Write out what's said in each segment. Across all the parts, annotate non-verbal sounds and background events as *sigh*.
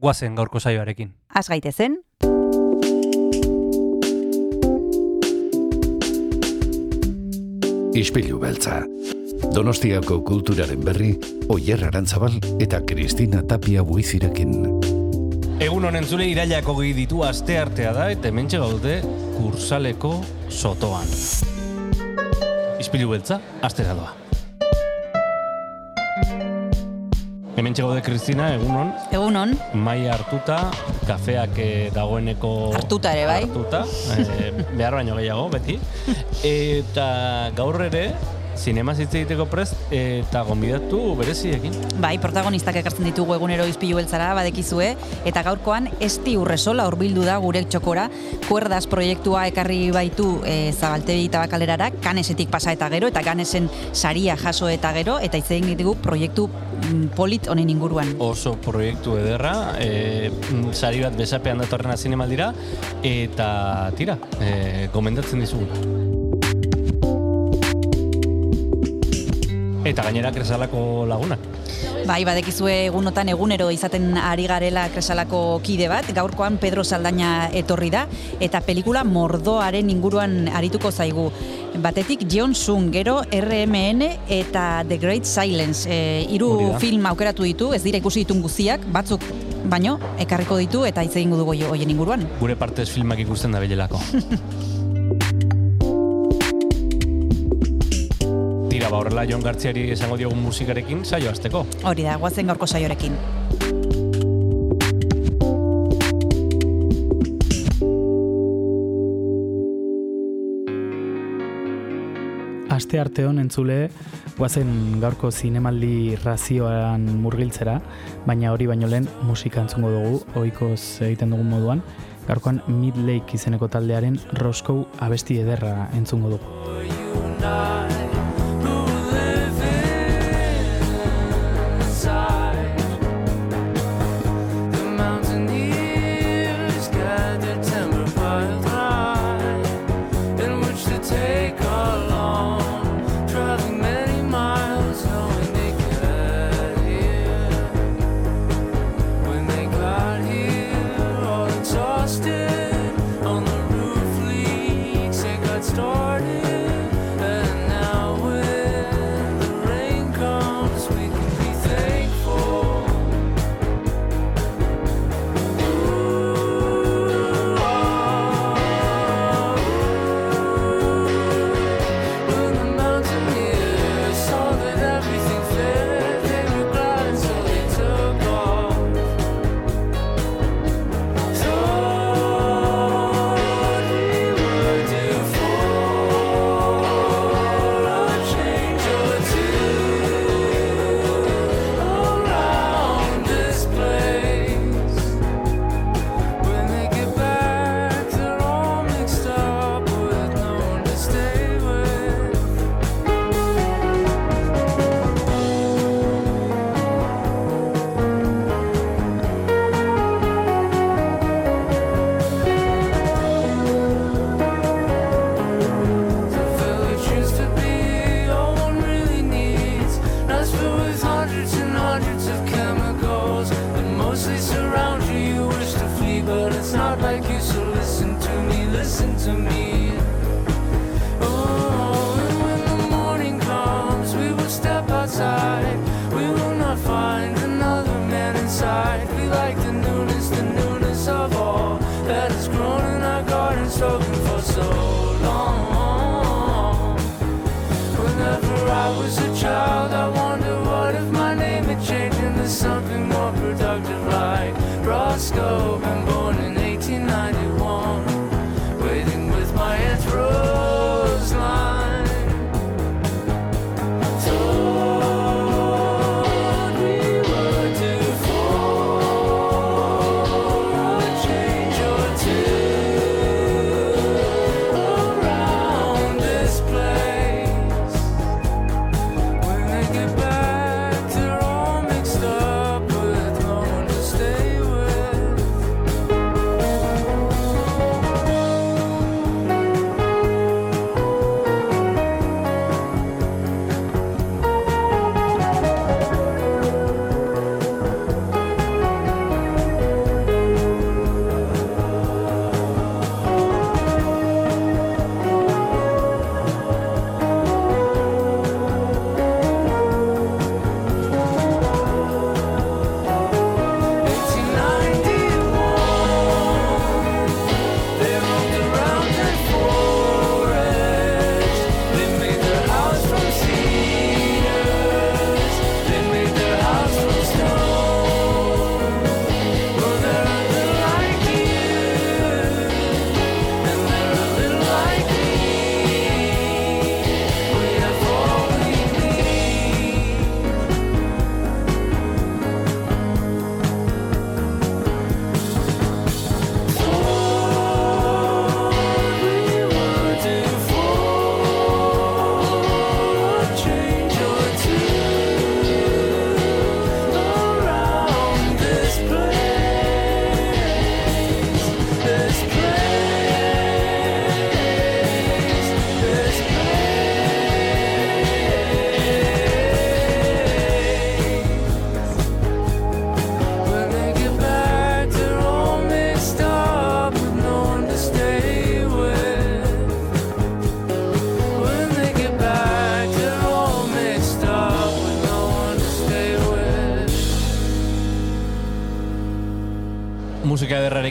guazen gaurko saioarekin. Az gaitezen, Ispilu beltza. Donostiako kulturaren berri, Oyer Arantzabal eta Kristina Tapia buizirekin. Egun honen zule irailako gehi ditu aste artea da, eta hementxe gaude kursaleko sotoan. Izpilu beltza, astera doa. Hementxe gaude Kristina, egunon, egunon, mai hartuta, kafeak eh, dagoeneko... Hartuta ere, bai. Hartuta, eh, behar baino gehiago, beti. Eta gaur ere, zinema hitz egiteko prest, eta gonbidatu bereziekin. bai, protagonistak ekartzen ditugu egunero izpilu beltzara, badekizue, eta gaurkoan esti urresola hurbildu da gure txokora, kuerdas proiektua ekarri baitu e, zabaltegi tabakalerara, kanesetik pasa eta gero, eta kanesen saria jaso eta gero, eta hitz egin ditugu proiektu mm, polit honen inguruan. Oso proiektu ederra, e, sari bat besapean datorrena zinemaldira, eta tira, e, gomendatzen dizugu. Eta gainera kresalako lagunak. Bai, badekizue egunotan egunero izaten ari garela kresalako kide bat, gaurkoan Pedro Saldaña etorri da, eta pelikula mordoaren inguruan arituko zaigu. Batetik John Sung, gero RMN eta The Great Silence. E, hiru film aukeratu ditu, ez dira ikusi ditun guztiak, batzuk baino, ekarriko ditu eta hitz egingo dugu hoien inguruan. Gure partez filmak ikusten da bilelako. *laughs* ba horrela Jon Gartziari esango diogun musikarekin saio azteko. Hori da, guazen gaurko saiorekin. Aste arte hon entzule, guazen gaurko zinemaldi razioan murgiltzera, baina hori baino lehen musika entzungo dugu, ohikoz egiten dugun moduan. Gaurkoan Mid Lake izeneko taldearen Roscoe abesti ederra entzungo dugu.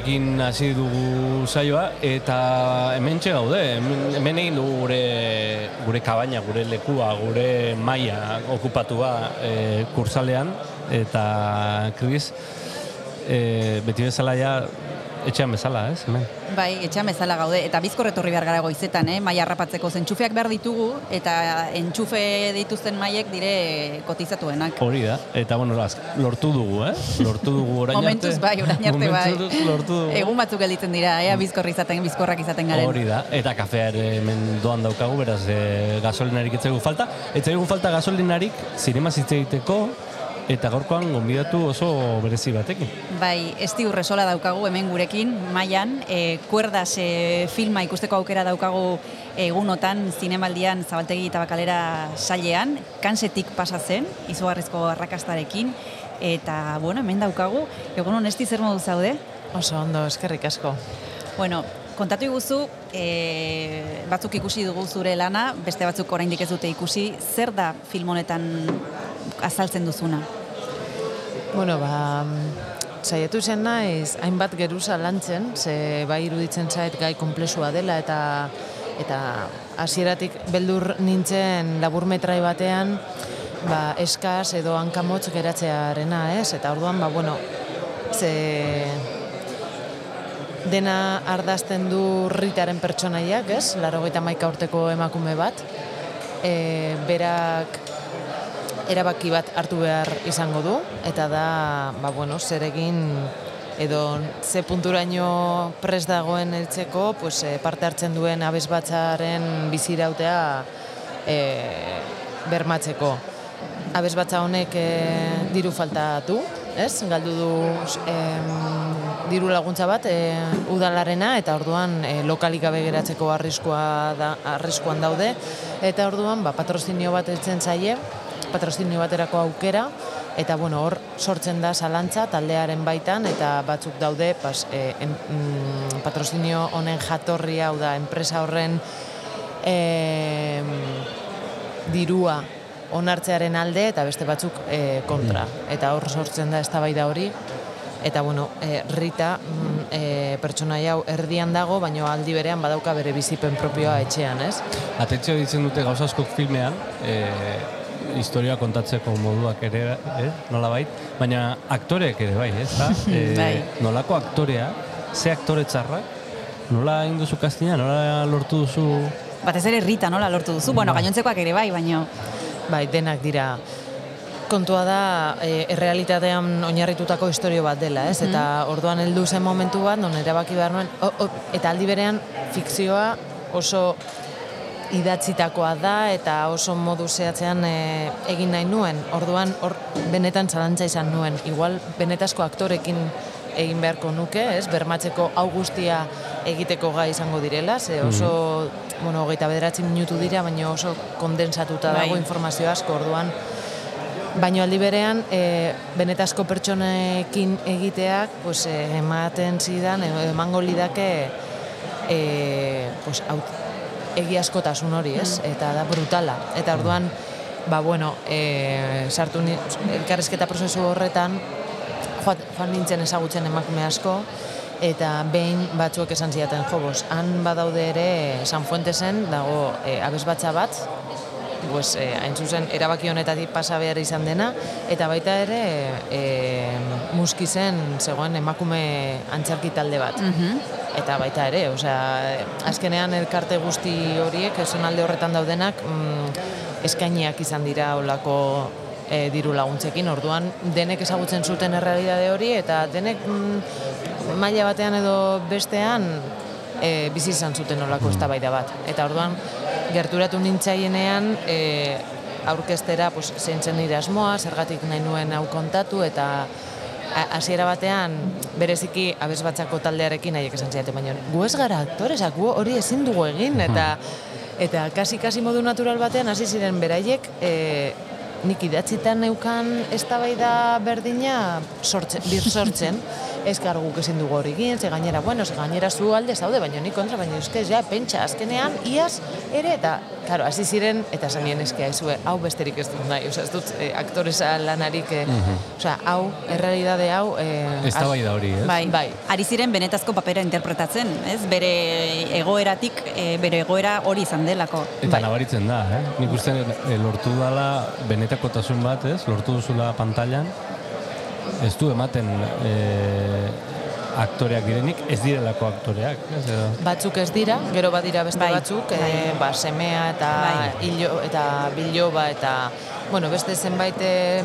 Ederrarekin hasi dugu saioa eta hementxe gaude, hemen, egin dugu gure, gure kabaina, gure lekua, gure maila okupatua e, kursalean eta Chris e, beti bezala ja etxean bezala, ez? Hemen. Bai, etxean bezala gaude, eta bizkor etorri behar gara goizetan, eh? maia harrapatzeko zentxufeak behar ditugu, eta entxufe dituzten maiek dire kotizatuenak. Hori da, eta bueno, lortu dugu, eh? Lortu dugu orain *laughs* arte. Momentuz bai, orain arte bai. Lortu dugu. Egun batzuk gelditzen dira, ea bizkorri izaten, bizkorrak izaten garen. Hori da, eta kafea ere hemen doan daukagu, beraz e, gasolinarik etzaigu falta. Etzaigu falta gasolinarik zinema hitz egiteko, eta gaurkoan gonbidatu oso berezi batekin. Bai, esti urresola daukagu hemen gurekin, mailan, e, kuerdas e, filma ikusteko aukera daukagu egunotan zinemaldian zabaltegi eta bakalera sailean, kansetik pasatzen, izugarrizko arrakastarekin, eta, bueno, hemen daukagu, egun esti zer modu zaude? Oso ondo, eskerrik asko. Bueno, kontatu iguzu, e, batzuk ikusi dugu zure lana, beste batzuk oraindik ez dute ikusi, zer da film honetan azaltzen duzuna? Bueno, ba, saiatu zen naiz, hainbat geruza lantzen, ze bai iruditzen zait gai komplexua dela, eta eta hasieratik beldur nintzen laburmetrai batean, ba, eskaz edo hankamotz geratzearena, ez? Eta orduan, ba, bueno, ze dena ardazten du ritaren pertsonaiak, ez? Laro maika urteko emakume bat. E, berak erabaki bat hartu behar izango du, eta da, ba, bueno, zer egin edo ze punturaino pres dagoen eltzeko, pues, e, parte hartzen duen abesbatzaren bizirautea e, bermatzeko. Abesbatza honek e, diru falta du, ez? Galdu du em, diru laguntza bat e, udalarena eta orduan e, lokalik gabe geratzeko arriskua da, arriskuan daude eta orduan ba, patrozinio bat eltzen zaie patrozinio baterako aukera eta bueno, hor sortzen da zalantza taldearen baitan eta batzuk daude pas, e, em, mm, patrozinio honen jatorria hau da enpresa horren e, dirua onartzearen alde eta beste batzuk e, kontra. Eta hor sortzen da eztabaida hori eta bueno, e, Rita mm, e, pertsonaia hau erdian dago, baina aldi berean badauka bere bizipen propioa etxean, ez? Atentzio ditzen dute gauza askok filmean, e, historia kontatzeko moduak ere, eh, nola bait, baina aktoreek ere bai, ez da? E, Bai. Nolako aktorea, ze aktore txarrak, nola egin duzu kastina, nola lortu duzu... Batez ere Rita, nola lortu duzu? Bueno, gainontzekoak ere bai, baina Bai, denak dira kontua da e, errealitatean oinarritutako historio bat dela, ez? Eta orduan heldu zen momentu bat, non erabaki behar nuen, o, o, eta aldi berean fikzioa oso idatzitakoa da eta oso modu zehatzean e, egin nahi nuen. Orduan hor benetan zalantza izan nuen. Igual benetazko aktorekin egin beharko nuke, ez? Bermatzeko hau guztia egiteko gai izango direla, ze oso, bueno, hogeita bederatzi minutu dira, baina oso kondensatuta dago informazio asko, orduan Baina aldi berean, e, benetazko pertsonekin egiteak, pues, e, ematen zidan, emango lidake e, pues, aut, egiazkotasun hori, ez? Eta da brutala. Eta orduan, ba, bueno, e, sartu ni, elkarrizketa prozesu horretan, joan, joan nintzen ezagutzen emakume asko, eta behin batzuek esan zidaten, jo, bos, han badaude ere San Fuentesen dago e, abesbatza bat, pues, eh, hain zuzen erabaki honetatik pasa behar izan dena, eta baita ere e, muskizen zegoen emakume antzerki talde bat. Eta baita ere, osea, azkenean elkarte guzti horiek, esonalde horretan daudenak, mm, eskainiak izan dira olako e, diru laguntzekin, orduan denek ezagutzen zuten errealitate hori, eta denek mm, maila batean edo bestean e, bizi izan zuten olako eztabaida bat. Eta orduan, gerturatu nintzaienean, e, aurkestera pues, zeintzen nire asmoa, zergatik nahi nuen hau kontatu, eta hasiera batean bereziki abesbatzako taldearekin nahiek esan zidaten, baina gu ez gara aktoresak, gu hori ezin dugu egin, eta eta kasi-kasi modu natural batean hasi ziren beraiek e, nik idatzitan neukan eztabaida berdina sortzen, bir sortzen, *laughs* eskar guk ezin dugu hori egin, ze gainera, bueno, ze gainera zu alde zaude, baina ni kontra, baina euskez, ja, pentsa, azkenean, iaz, ere, eta, karo, hasi ziren, eta esan nien eskia, ezue, hau besterik ez dut nahi, osea, ez dut eh, aktoresa lanarik, eh, osea, hau, errealidade hau, eh, Ez da bai da hori, ez? Bai, Bai. Ari ziren benetazko papera interpretatzen, ez? Bere egoeratik, e, bere egoera hori izan delako. Eta Bai. nabaritzen da, eh? Nik uste lortu dala benetakotasun bat, ez? Lortu duzula pantailan. Ez du ematen eh, aktoreak direnik, ez direlako aktoreak, ez? Edo, batzuk ez dira, gero badira beste Bai, batzuk, bai. eh, ba, semea eta Bai. hilo, eta biloba eta bueno, beste zenbait eh,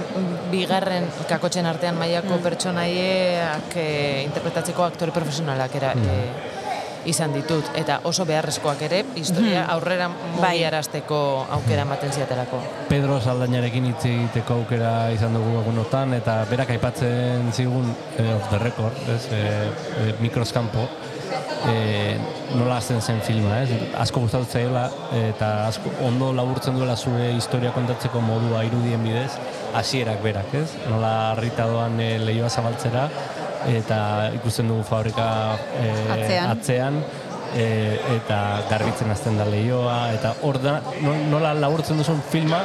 bigarren kakotzen artean Mm. mailako pertsonaieak eh, interpretatzeko aktore profesionalak era, Mm. eh, izan ditut eta oso beharrezkoak ere historia aurrera Mm-hmm. Bai. mugiarazteko aukera ematen ziatelako. Pedro Saldainarekin hitz egiteko aukera izan dugu egunotan, eta berak aipatzen zigun, eh, off the record, ez, eh, eh, mikroskampo, eh, nola hasten zen filma, ez? Asko gustatu zaiola eta asko ondo laburtzen duela zure historia kontatzeko modua irudien bidez, hasierak berak, ez? Nola harrita doan eh, leioa zabaltzera eta ikusten dugu fabrika eh, Atzean. atzean e, eta garbitzen hasten da leioa eta hor da no- nola laburtzen duzun filma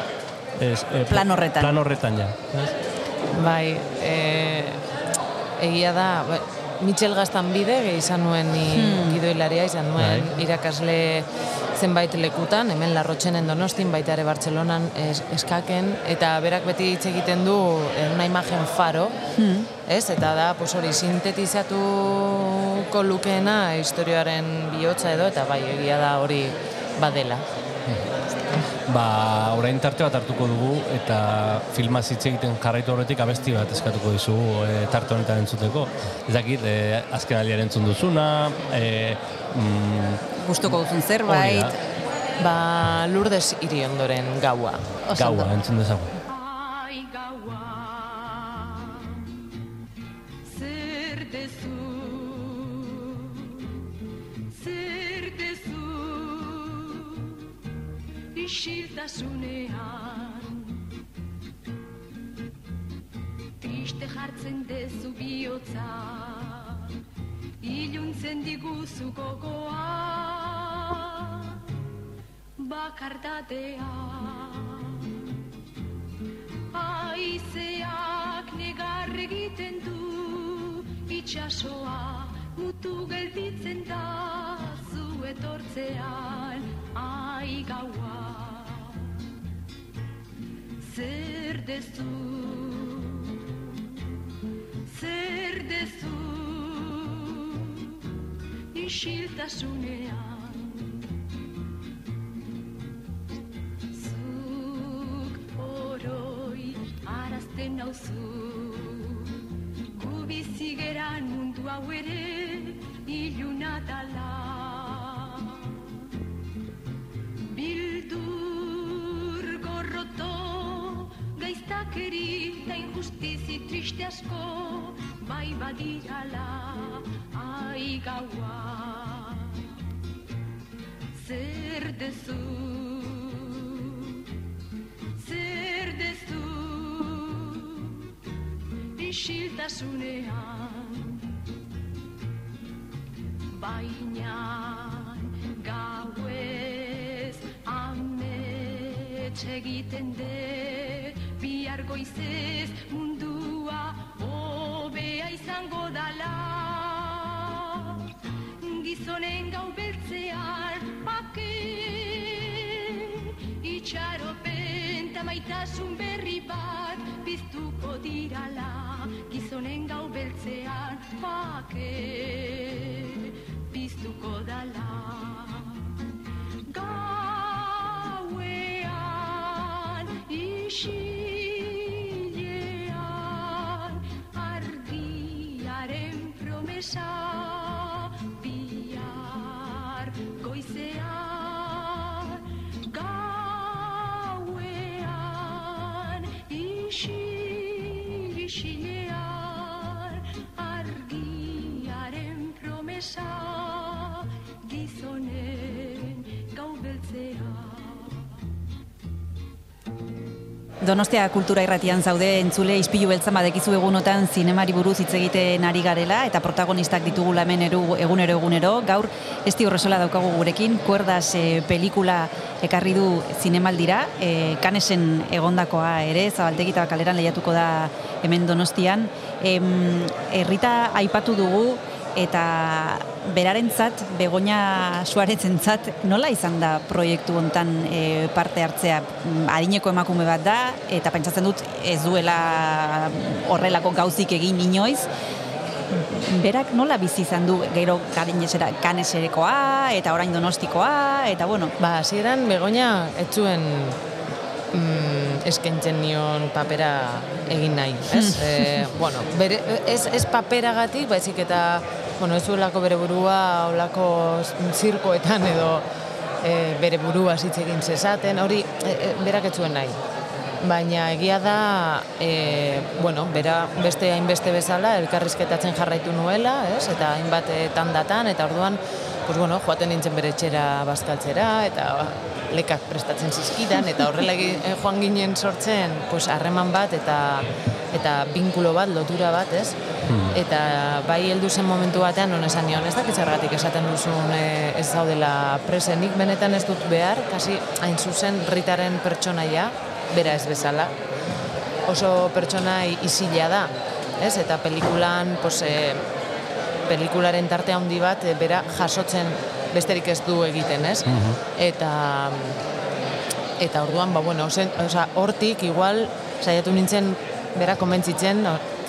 ez, e, Plan horretan. plan horretan ja? Bai, e, egia da, Michel Gaztan bide, izan nuen ni Hmm. gidoilaria, izan nuen Bai. irakasle zenbait lekutan, hemen Larrotxenen donostin, baita ere Bartzelonan es, eskaken, eta berak beti hitz egiten du eh, una imagen faro, Hmm. ez? Eta da, pues hori, sintetizatuko lukeena historioaren bihotza edo, eta bai, egia da hori badela. Ba orain tarte bat hartuko dugu eta filma hitz egiten jarraitu horretik abesti bat eskatuko dizugu e, tarte honetan entzuteko ez dakit e, azken aldian entzun duzuna e, mm, Gustuko duzun zerbait. Ba, Lourdes hiri ondoren gaua. oso ondo. gaua entzun dezagun Isiltasunean. Triste jartzen dezu bihotza Iluntzen diguzu gogoa. Bakardatea Aizeak negar egiten du itxasoa mutu gelditzen da etortzean ai gaua. Zer dezu zer dezu isiltasunean. Zuk oroi arazten nauzu Gu bizi geran mundu hau ere iluna dala Bildur gorroto gaiztakeri eta injustizi triste asko bai badirala ai gaua. Zer dezu zer dezu isiltasunean egiten de bihar goizez mundua hobea izango dala. Gizonen gau beltzean bake itxaropen eta maitasun berri bat biztuko dirala. Gizonen gau beltzean bake Donostia kultura irratian zaude entzule ispilu beltzan badekizu egunotan zinemari buruz hitz egiten ari garela eta protagonistak ditugula hemen eru, egunero egunero. Gaur esti horrezola daukagu gurekin, kuerdas e, pelikula ekarri du zinemaldira, e, kanesen egondakoa ere, zabaltegi eta kaleran lehiatuko da hemen Donostian. Em, errita aipatu dugu eta berarentzat, Begoña Suarezentzat, nola izan da proiektu hontan e, parte hartzea? Mm, Adineko emakume bat da, eta pentsatzen dut ez duela horrelako gauzik egin inoiz. Berak nola bizi izan du gero kadinesera kaneserekoa, eta orain donostikoa, eta bueno, Ba, hasieran Begoña ez zuen mm, eskaintzen nion papera egin nahi, ez? *laughs* e, bueno, bere, ez, ez paperagatik, baizik eta, bueno, ez zuelako bere burua olako zirkoetan edo e, bere burua hitz egin zezaten, hori e, e, berak ez zuen nahi. Baina egia da, e, bueno, bera beste hainbeste bezala elkarrizketatzen jarraitu nuela, ez? Eta hainbat tandatan, eta orduan, pues bueno, joaten nintzen bere etxera bazkaltzera, eta lekak prestatzen zizkidan, eta horrela eh, joan ginen sortzen, pues harreman bat, eta eta binkulo bat, lotura bat, ez? Eta bai heldu zen momentu batean, non esan nion, ez dakit zergatik esaten duzun e, ez zaudela presen, nik benetan ez dut behar, kasi hain zuzen ritaren pertsonaia, bera ez bezala, oso pertsona isila da, ez? Eta pelikulan, pues, e, pelikularen tarte handi bat, e, bera jasotzen besterik ez du egiten, ez? Eta eta orduan, ba, bueno, zen, osea, hortik igual saiatu nintzen bera konbentzitzen,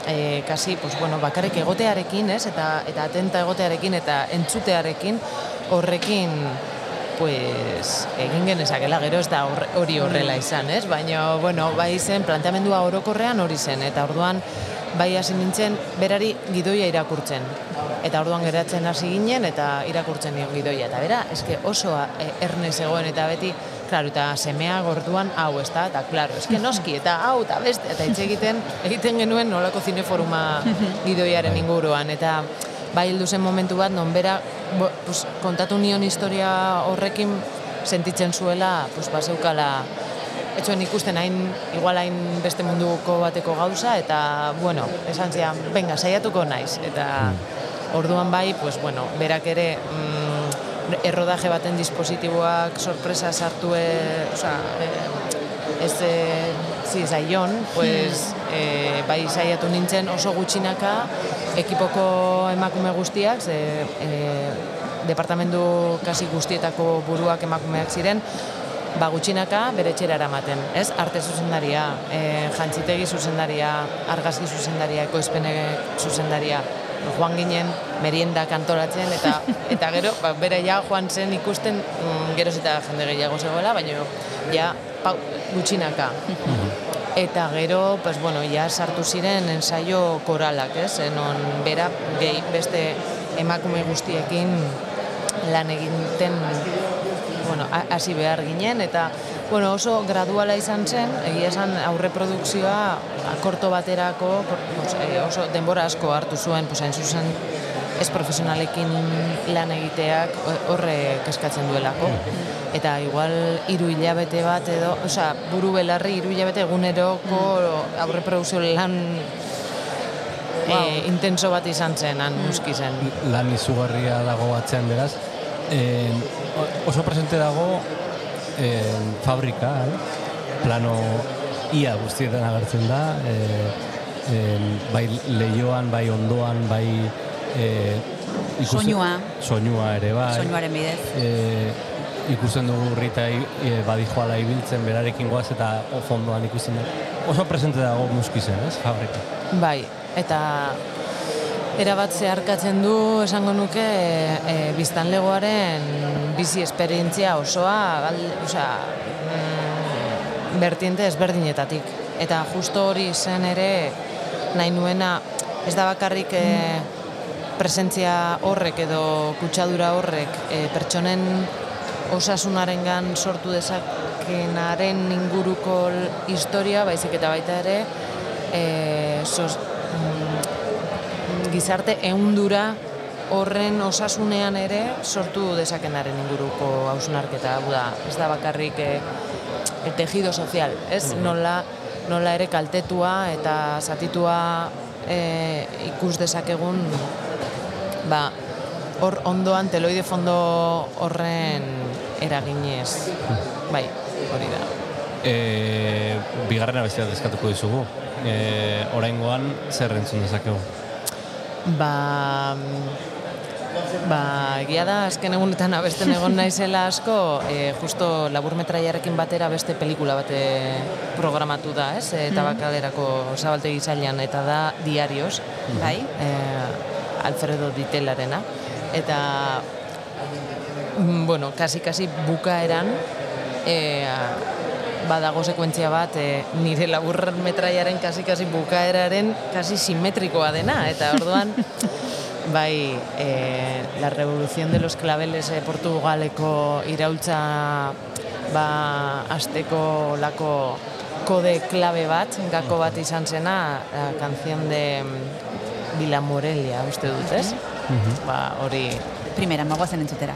e, kasi, pues, bueno, bakarrik egotearekin, ez? Eta, eta atenta egotearekin eta entzutearekin horrekin pues, egin genezakela gero ez da hori horrela izan, ez? Baina, bueno, bai zen, planteamendua orokorrean hori zen, eta orduan bai hasi nintzen berari gidoia irakurtzen. Eta orduan geratzen hasi ginen eta irakurtzen nion gidoia. Eta bera, eske oso e, erne zegoen eta beti, claro, eta semea gorduan hau, ez da, eta claro, eske noski, eta hau, eta beste, eta hitz egiten, egiten genuen nolako zineforuma *laughs* gidoiaren inguruan, eta bai heldu zen momentu bat, non bera, bo, pues, kontatu nion historia horrekin sentitzen zuela, pues, bazeukala, etxoen ikusten hain, igual hain beste munduko bateko gauza, eta, bueno, esan zian, venga, saiatuko naiz, eta orduan bai, pues, bueno, berak ere, mm, errodaje baten dispositiboak sorpresa sartu, e, oza, e, ez e, zi, zaion, pues, e, bai saiatu nintzen oso gutxinaka ekipoko emakume guztiak, ze, e, departamendu kasi guztietako buruak emakumeak ziren, ba gutxinaka bere etxera eramaten, ez? Arte zuzendaria, e, jantzitegi zuzendaria, argazki zuzendaria, ekoizpene zuzendaria, joan ginen meriendak antolatzen eta *laughs* eta gero ba, bere ja joan zen ikusten mm, geroz eta jende gehiago zegoela, baina ja pau, gutxinaka. Eta gero, pues, bueno, ja sartu ziren ensaio koralak, ez? Non bera gehi beste emakume guztiekin lan egiten bueno, ha- hasi behar ginen, eta bueno, oso graduala izan zen, egia esan aurreprodukzioa akorto baterako pues, eh, oso denbora asko hartu zuen, pues, hain zuzen ez profesionalekin lan egiteak horre keskatzen duelako. Eta igual hiru hilabete bat edo, osea, buru belarri hiru hilabete eguneroko aurreprodukzio lan eh, intenso bat izan zen, han muski zen. lan izugarria dago atzean beraz. Eh, oso presente dago eh, fabrika, eh? plano ia guztietan agertzen da, eh, eh, bai leioan, bai ondoan, bai eh, Soinua. soinua ere bai. soinuaren bidez. eh, ikusten dugu Rita e, badijoala ibiltzen berarekin goaz eta o fondoan ikusten da. Oso presente dago muskizen, ez, fabrika. Bai, eta erabat zeharkatzen du esango nuke e, biztanlegoaren bizi esperientzia osoa, al, osea, mm, vertiente ezberdinetatik. Eta justo hori zen ere nahi nuena ez da bakarrik e, presentzia horrek edo kutsadura horrek e, pertsonen osasunarengan sortu dezakenaren inguruko historia, baizik eta baita ere e, sos, mm, gizarte ehundura horren osasunean ere sortu dezakenaren inguruko hausnarketa. Hau da, ez da bakarrik e, el tejido sozial, ez? Nola nola ere kaltetua eta zatitua e, ikus dezakegun ba, hor ondoan teloide fondo horren eraginez. Bai, hori da. E, bigarren abestia deskatuko dizugu. E, oraingoan zer entzun dezakegu? Ba, ba, egia da, azken egunetan abesten egon naizela asko, e, justo laburmetraiarekin batera beste pelikula bate programatu da, ez? E, tabakalerako zabaltegi zailan, eta da diarios, Bai? e, Alfredo Ditelarena. Eta, mm, bueno, kasi-kasi bukaeran, e, badago sekuentzia bat e, nire labur metraiaren kasi-kasi bukaeraren kasi simetrikoa dena, eta orduan, *laughs* bai, e, la revolución de los claveles e, Portugaleko iraultza ba, azteko lako kode klabe bat, gako bat izan zena, la canción de mm, Vila Morelia, uste dut, ez? Ba, hori, Primera, magoazen entzutera.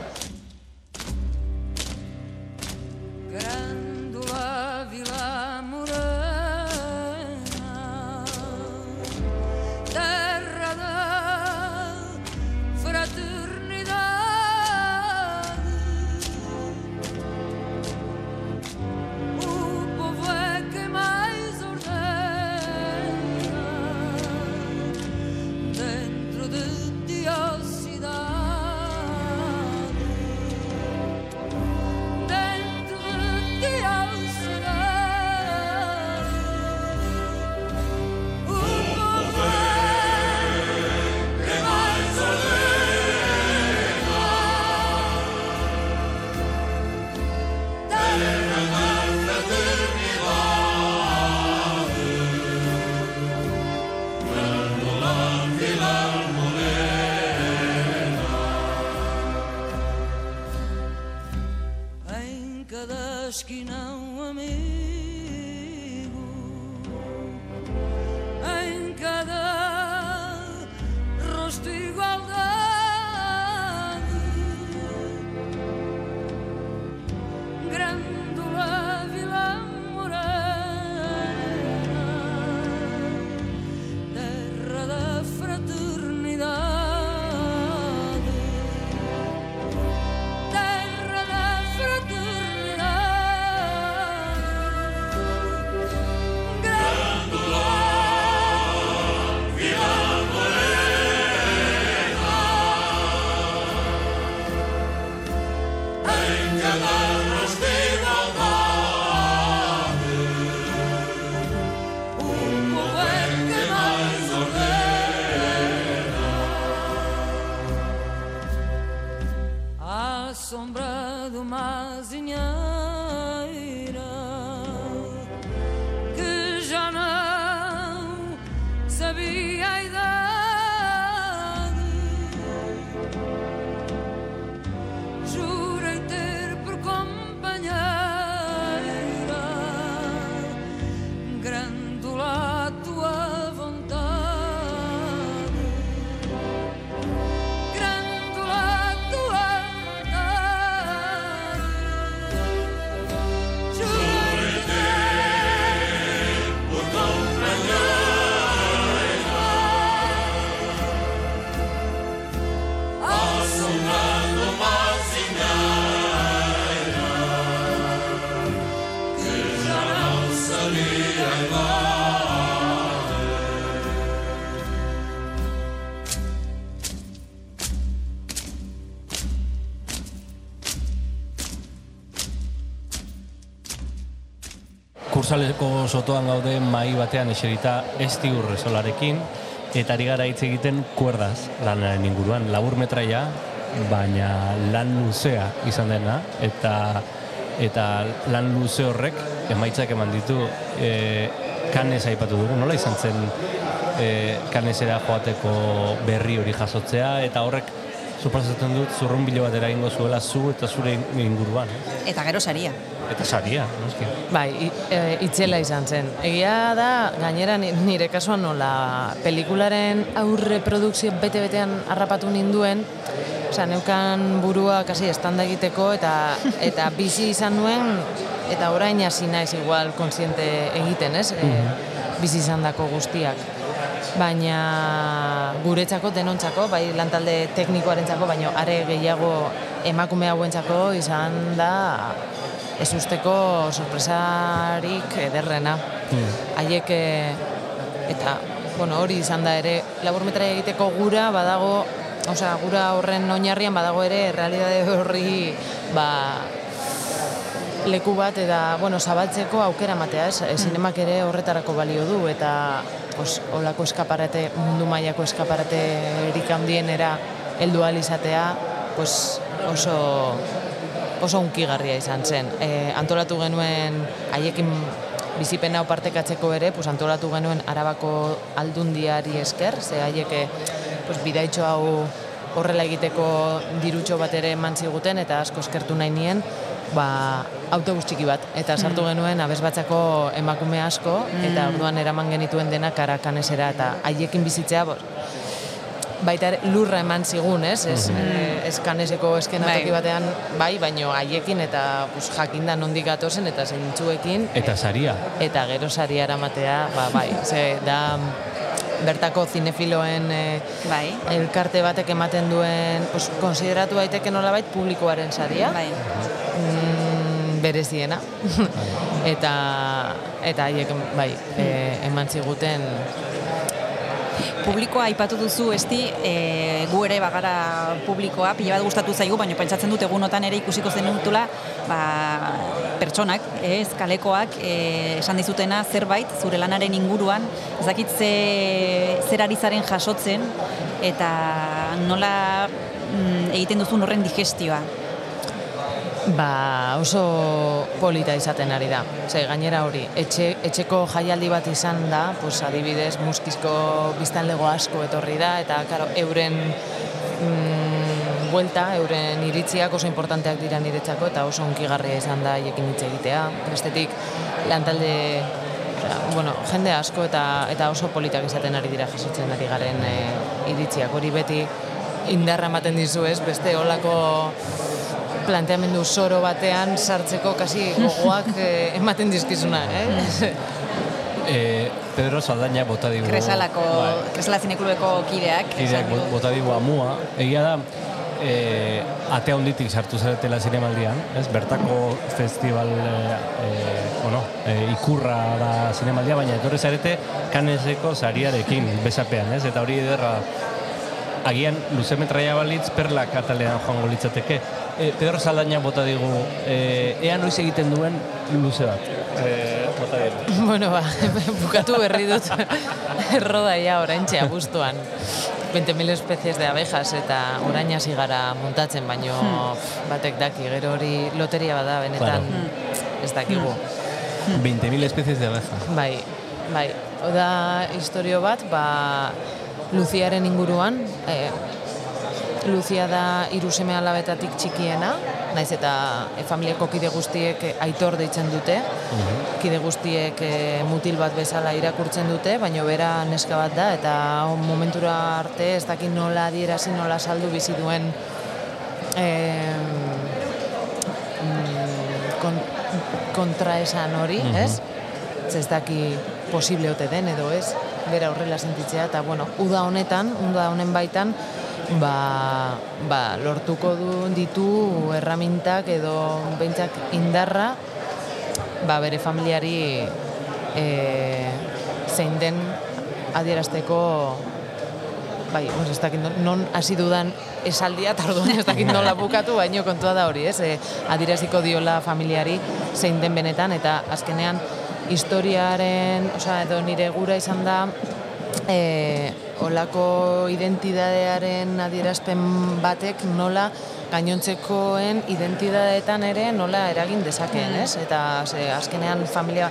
esquina. Kursaleko sotoan gaude mai batean eserita esti urrezolarekin, eta ari gara hitz egiten kuerdaz lanaren inguruan. Labur metraia, baina lan luzea izan dena, eta eta lan luze horrek emaitzak eman ditu e, kanez aipatu dugu, nola izan zen e, kanezera joateko berri hori jasotzea, eta horrek suposatzen dut zurrunbilo bat eragingo zuela zu eta zure inguruan. Eta gero saria. Eta saria, noski. Bai, e, itzela izan zen. Egia da, gainera ni- nire kasuan nola pelikularen aurre produkzio bete-betean harrapatu ninduen, Osa, neukan burua kasi estanda egiteko eta eta bizi izan nuen eta orain hasi naiz igual konsiente egiten, ez? E, bizi izandako guztiak. Baina guretzako denontzako, bai lantalde teknikoarentzako, baina are gehiago emakume hauentzako izan da ez usteko sorpresarik ederrena. Haiek eh, eta bueno, hori izan da ere laburmetraia egiteko gura badago, osea, gura horren oinarrian badago ere realidade horri ba leku bat eta bueno, zabaltzeko aukera ematea, ez? Mm. Zinemak ere horretarako balio du eta pues, olako eskaparate, mundu mailako eskaparate erik handienera heldu izatea, pues, oso oso unkigarria izan zen. E, antolatu genuen haiekin bizipena hau partekatzeko ere, pues, antolatu genuen arabako aldundiari esker, ze haiek eh, pues, bidaitxo hau horrela egiteko dirutxo bat ere eman ziguten eta asko eskertu nahi nien, ba, autobus txiki bat. Eta sartu genuen abesbatzako emakume asko, eta orduan eraman genituen dena karakanesera, eta haiekin bizitzea, baita lurra eman zigun, ez? Ez, eh, ez kaneseko eskenatoki Bai. batean, bai, baino haiekin eta pues, jakinda nondik gatozen eta zeintzuekin. Eta saria. Eta gero saria eramatea, ba, bai, ze da bertako zinefiloen eh, Bai. elkarte batek ematen duen, pues, konsideratu daiteke nolabait publikoaren saria Bai. mm, bereziena. *laughs* eta eta haiek bai, e, eman ziguten Publikoa aipatu duzu, esti, e, gu ere bagara publikoa, pila bat gustatu zaigu, baina pentsatzen dut egunotan ere ikusiko zenutula, ba, pertsonak, ez, kalekoak, e, esan dizutena zerbait, zure lanaren inguruan, ez dakit ze, zer ari zaren jasotzen, eta nola mm, egiten duzun horren digestioa. Ba, oso polita izaten ari da. Ze, gainera hori, etxe, etxeko jaialdi bat izan da, pues, adibidez, muskizko biztanlego asko etorri da, eta karo, euren mm, buelta, euren iritziak oso importanteak dira niretzako, eta oso onkigarria izan da haiekin hitz egitea. Bestetik, lantalde bueno, jende asko eta eta oso politak izaten ari dira jasotzen ari garen e, iritziak. Hori beti indarra ematen dizu, ez? Beste olako planteamendu soro batean sartzeko kasi gogoak *laughs* eh, ematen dizkizuna, eh? *laughs* E, Pedro Saldaña bota digu. Kresalako, Bai. Kresala Zineklubeko kideak. Kideak bota digu amua. Egia da, e, ate handitik sartu zaretela zinemaldian, ez? Bertako festival e, e, bueno, e, ikurra da zinemaldia, baina etorri zarete kaneseko sariarekin besapean, ez? Eta hori ederra agian luze metraia balitz perla katalean joango litzateke. E, Pedro Saldaña bota digu, e, ea noiz egiten duen luze bat. E, bota digu. *laughs* bueno, ba, *laughs* bukatu berri dut *laughs* errodaia oraintxe abuztuan. 20.000 especies de abejas eta orain hasi gara montatzen, baino pff, batek daki, gero hori loteria bada benetan ez dakigu. 20.000 especies de abeja. Bai, bai. Oda historio bat, ba, Luziaren inguruan, e, Luzia da hiru seme alabetatik txikiena, naiz eta e, familiako kide guztiek e, aitor deitzen dute, kide guztiek e, mutil bat bezala irakurtzen dute, baina bera neska bat da, eta momentura arte ez dakit nola adierazi nola saldu bizi duen e, kon, kontraesan hori, ez? Ze Ez daki posible ote den edo ez, bera horrela sentitzea, eta bueno, uda honetan, uda honen baitan, ba, ba, lortuko du ditu erramintak edo behintzak indarra, ba, bere familiari e, zein den adierazteko bai, pues ez dakit non- hasi dudan esaldia, eta orduan ez dakit nola *laughs* bukatu, baino kontua da hori, ez? E, adieraziko diola familiari zein den benetan, eta azkenean historiaren, osea, edo nire gura izan da, e, olako identidadearen adierazpen batek nola gainontzekoen identidadeetan ere nola eragin dezakeen, ez? Eta ze, azkenean familia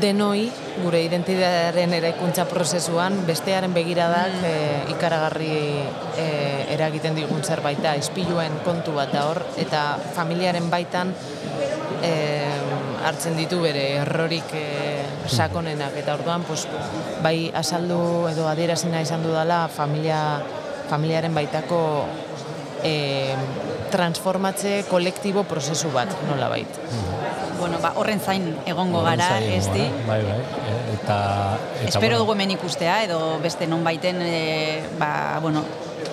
denoi gure identitatearen eraikuntza prozesuan bestearen begiradak e, ikaragarri e, eragiten digun zerbait da, ispiluen kontu bat da hor, eta familiaren baitan e, hartzen ditu bere errorik e, sakonenak, eta orduan pues, bai azaldu edo adierazina izan dudala familia, familiaren baitako e, transformatze kolektibo prozesu bat, nola bait. Bueno, ba, horren zain egongo Horren gara, zain ez di? gara, Bai, bai. e, Eta, eta Espero bueno, dugu hemen ikustea, edo beste non baiten, e, ba, bueno,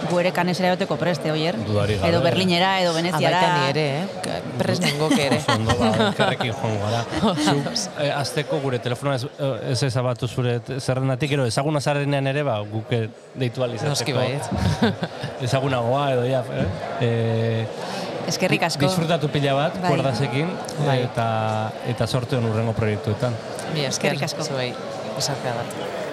gu ere kanesera egoteko preste, oier? Dudarik gabe. Edo Berlinera, edo Veneziara. Abaita ni ere, eh? Prez nengoke ere. Oso ondo, ba, elkarrekin joango gara. *laughs* Eh, azteko gure telefonoa ez, eh, ez ezabatu zure zerrendatik, gero ezaguna zarenean ere, ba, guke deitu alizateko. Noski baietz. *laughs* Ezagunagoa edo, ja, eh? eh Eskerrik asko. Disfrutatu pila bat, Bai. kuerdasekin, Bai. eta, eta sorte hon urrengo proiektuetan. Esker, Eskerrik asko. zuei, esartea bat.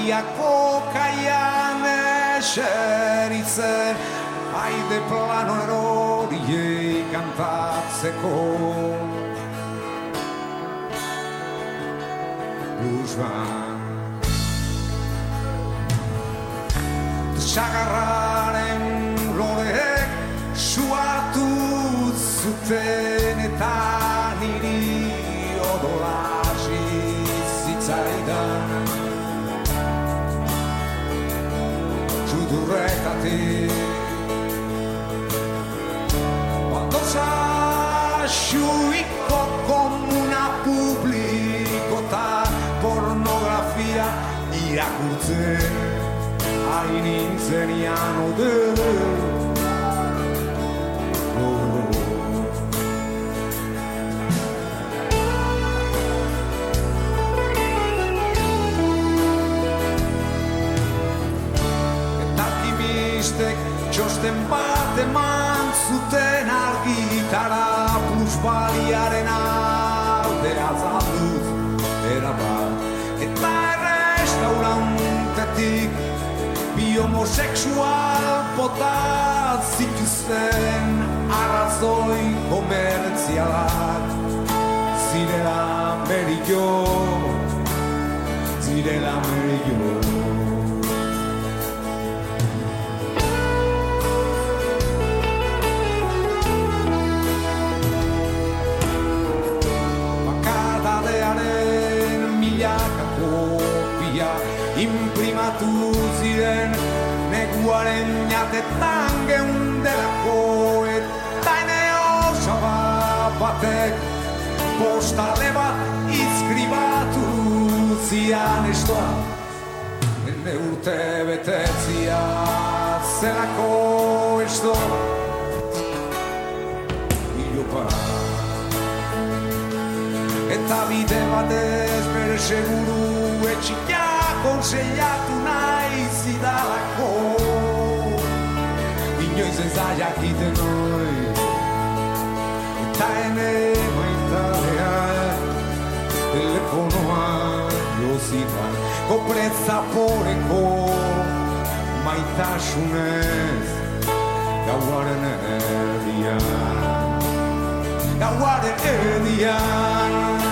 Badiako kaian eseritzen Haide plano eroriei kantatzeko Blues bat Sagarraren loreek suatu zuten Sudurretatik Baldosa xuiko komuna publikota pornografia irakurtzen hain nintzenian txosten bat eman zuten argitara plusbaliaren alde azalduz erabat. Eta errestaurantetik bi homosexual bota zituzten arrazoi komertzialak. Zirela merillo zirela merillo postale bat izkribatu zian estoa ene urte betetzia zelako esto Ilopa Eta bide batez bere seguru etxia konseiatu nahi zidalako Inoiz ez da jakiten hoi Eta ene jozita Kopreza poreko maitasunez Gauaren erdian Gauaren erdian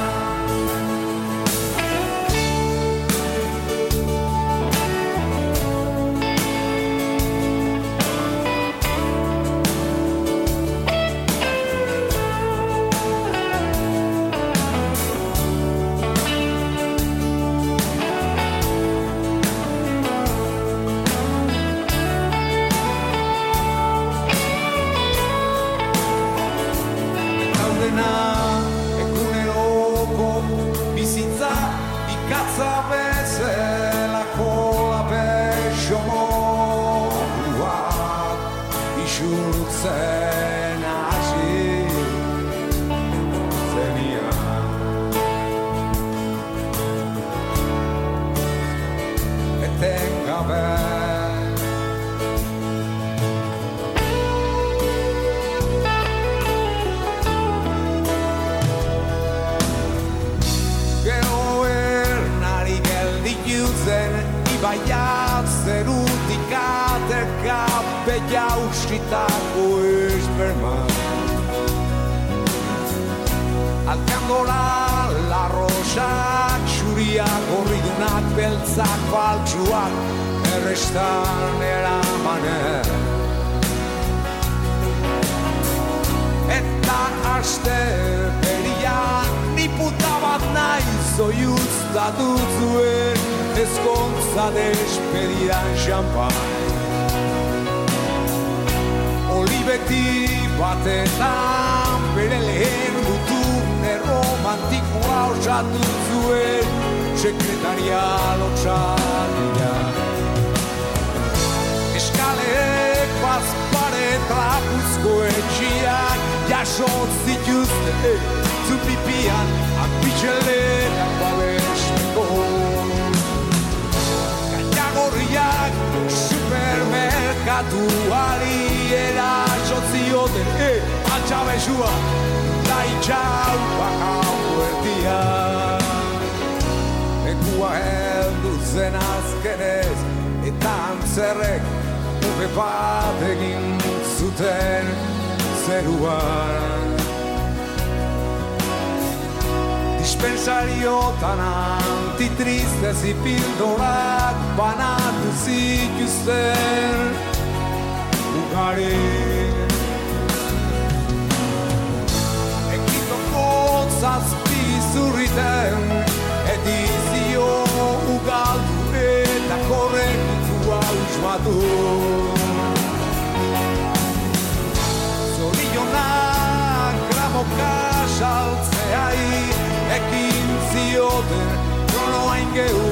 zioten Kronoain gehu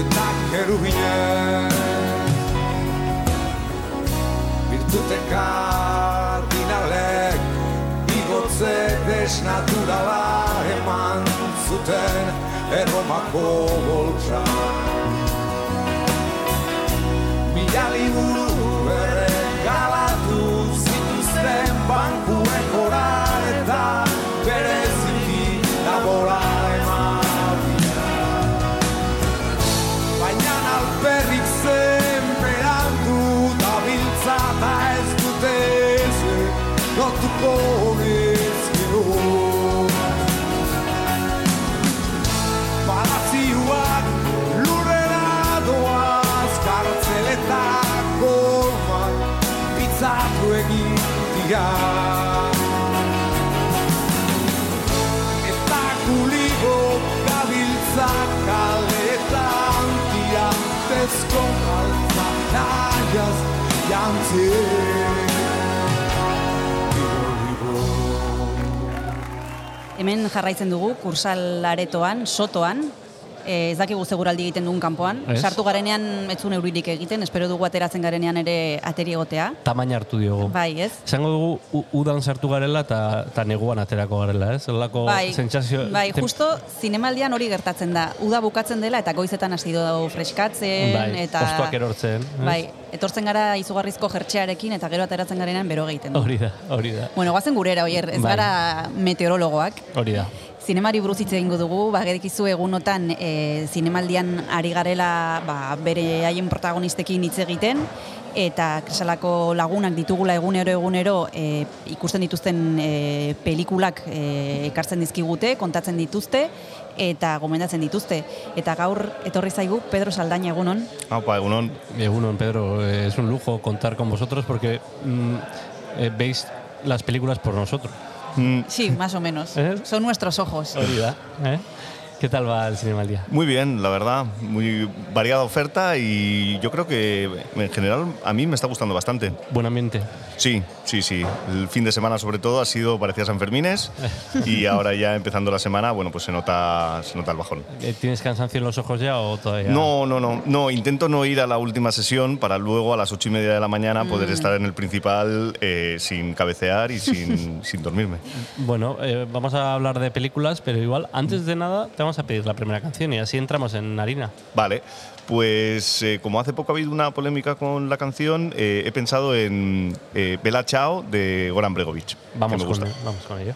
eta kerubinen Virtute kardinalek Igotze desnaturala eman zuten Erromako boltsa Mila liburu erregalatu zituzten bankuen Hemen jarraitzen dugu, kursal aretoan, sotoan, ez dakigu seguraldi egiten dugun kanpoan. Ez. Sartu garenean ez zuen euririk egiten, espero dugu ateratzen garenean ere ateri egotea. Tamaina hartu diogu. Bai, ez? Esango dugu udan sartu garela eta neguan aterako garela, ez? Zelako Bai, sentsazio... bai, justo zinemaldian hori gertatzen da. Uda bukatzen dela eta goizetan hasi dago freskatzen Bai, eta hostoak erortzen. ez? Bai, etortzen gara izugarrizko jertxearekin eta gero ateratzen garenean bero egiten du. Hori da, hori da. Bueno, goazen gurera, oier, ez Bai. gara meteorologoak. Hori da. Zinemari buruz hitz egingo dugu, ba, gedikizu egunotan e, zinemaldian ari garela ba, bere haien protagonistekin hitz egiten, eta kresalako lagunak ditugula egunero egunero e, ikusten dituzten e, pelikulak e, ekartzen dizkigute, kontatzen dituzte, eta gomendatzen dituzte. Eta gaur etorri zaigu Pedro Saldaña egunon. Aupa, egunon. Egunon, Pedro, es un lujo contar con vosotros porque mm, veis las películas por nosotros. Mm, Sí, más o menos. ¿Eh? Son nuestros ojos. Hori da, ¿eh? ¿Qué tal va el cinema al día? Muy bien, la verdad. Muy variada oferta y yo creo que en general a mí me está gustando bastante. Buen ambiente. Sí, sí, sí. El fin de semana sobre todo ha sido parecía San Fermines *laughs* y ahora ya empezando la semana, bueno, pues se nota, se nota el bajón. Eh, ¿Tienes cansancio en los ojos ya o todavía? No, no, no, no. Intento no ir a la última sesión para luego a las ocho y media de la mañana poder estar en el principal eh, sin cabecear y sin, *laughs* sin dormirme. Bueno, eh, vamos a hablar de películas, pero igual, antes de nada, te vamos a pedir la primera canción y así entramos en harina. Vale, pues eh, como hace poco ha habido una polémica con la canción, eh, he pensado en eh, Bella Ciao de Goran Bregovic. Vamos, con, vamos con ello.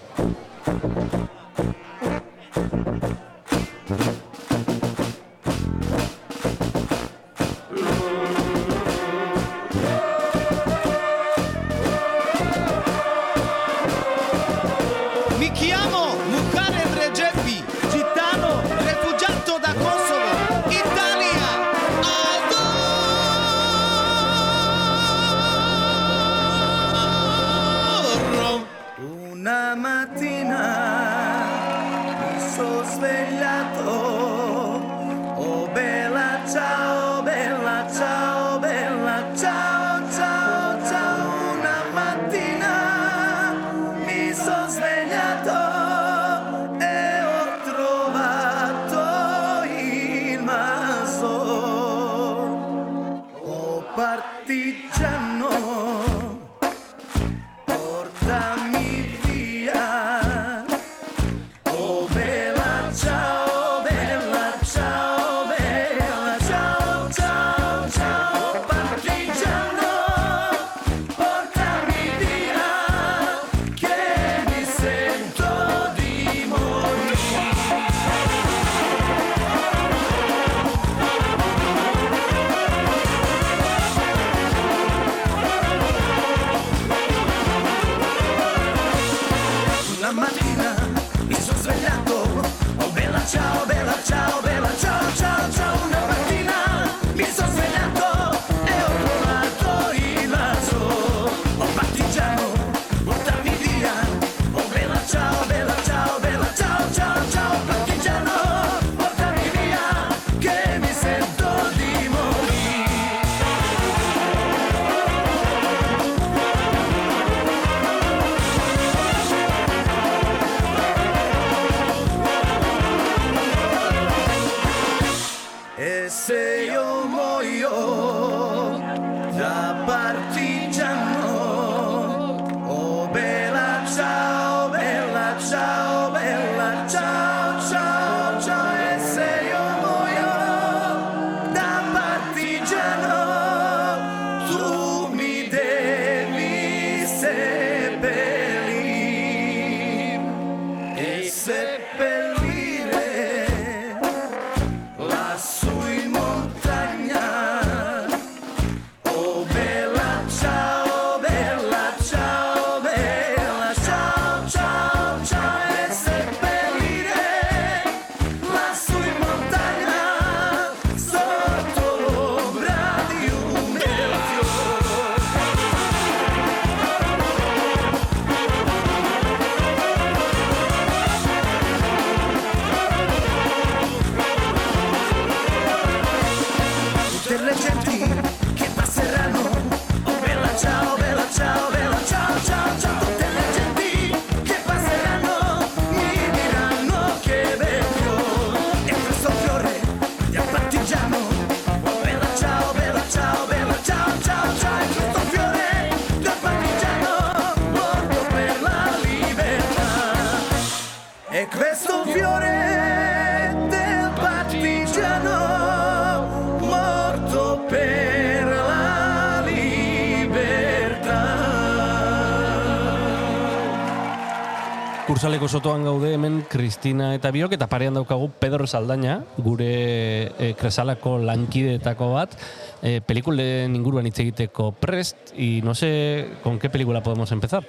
Kursaleko sotoan gaude hemen Kristina eta Biok eta parean daukagu Pedro Saldaña, gure e, kresalako lankideetako bat, e, pelikulen inguruan hitz egiteko prest, y no sé con qué película podemos empezar.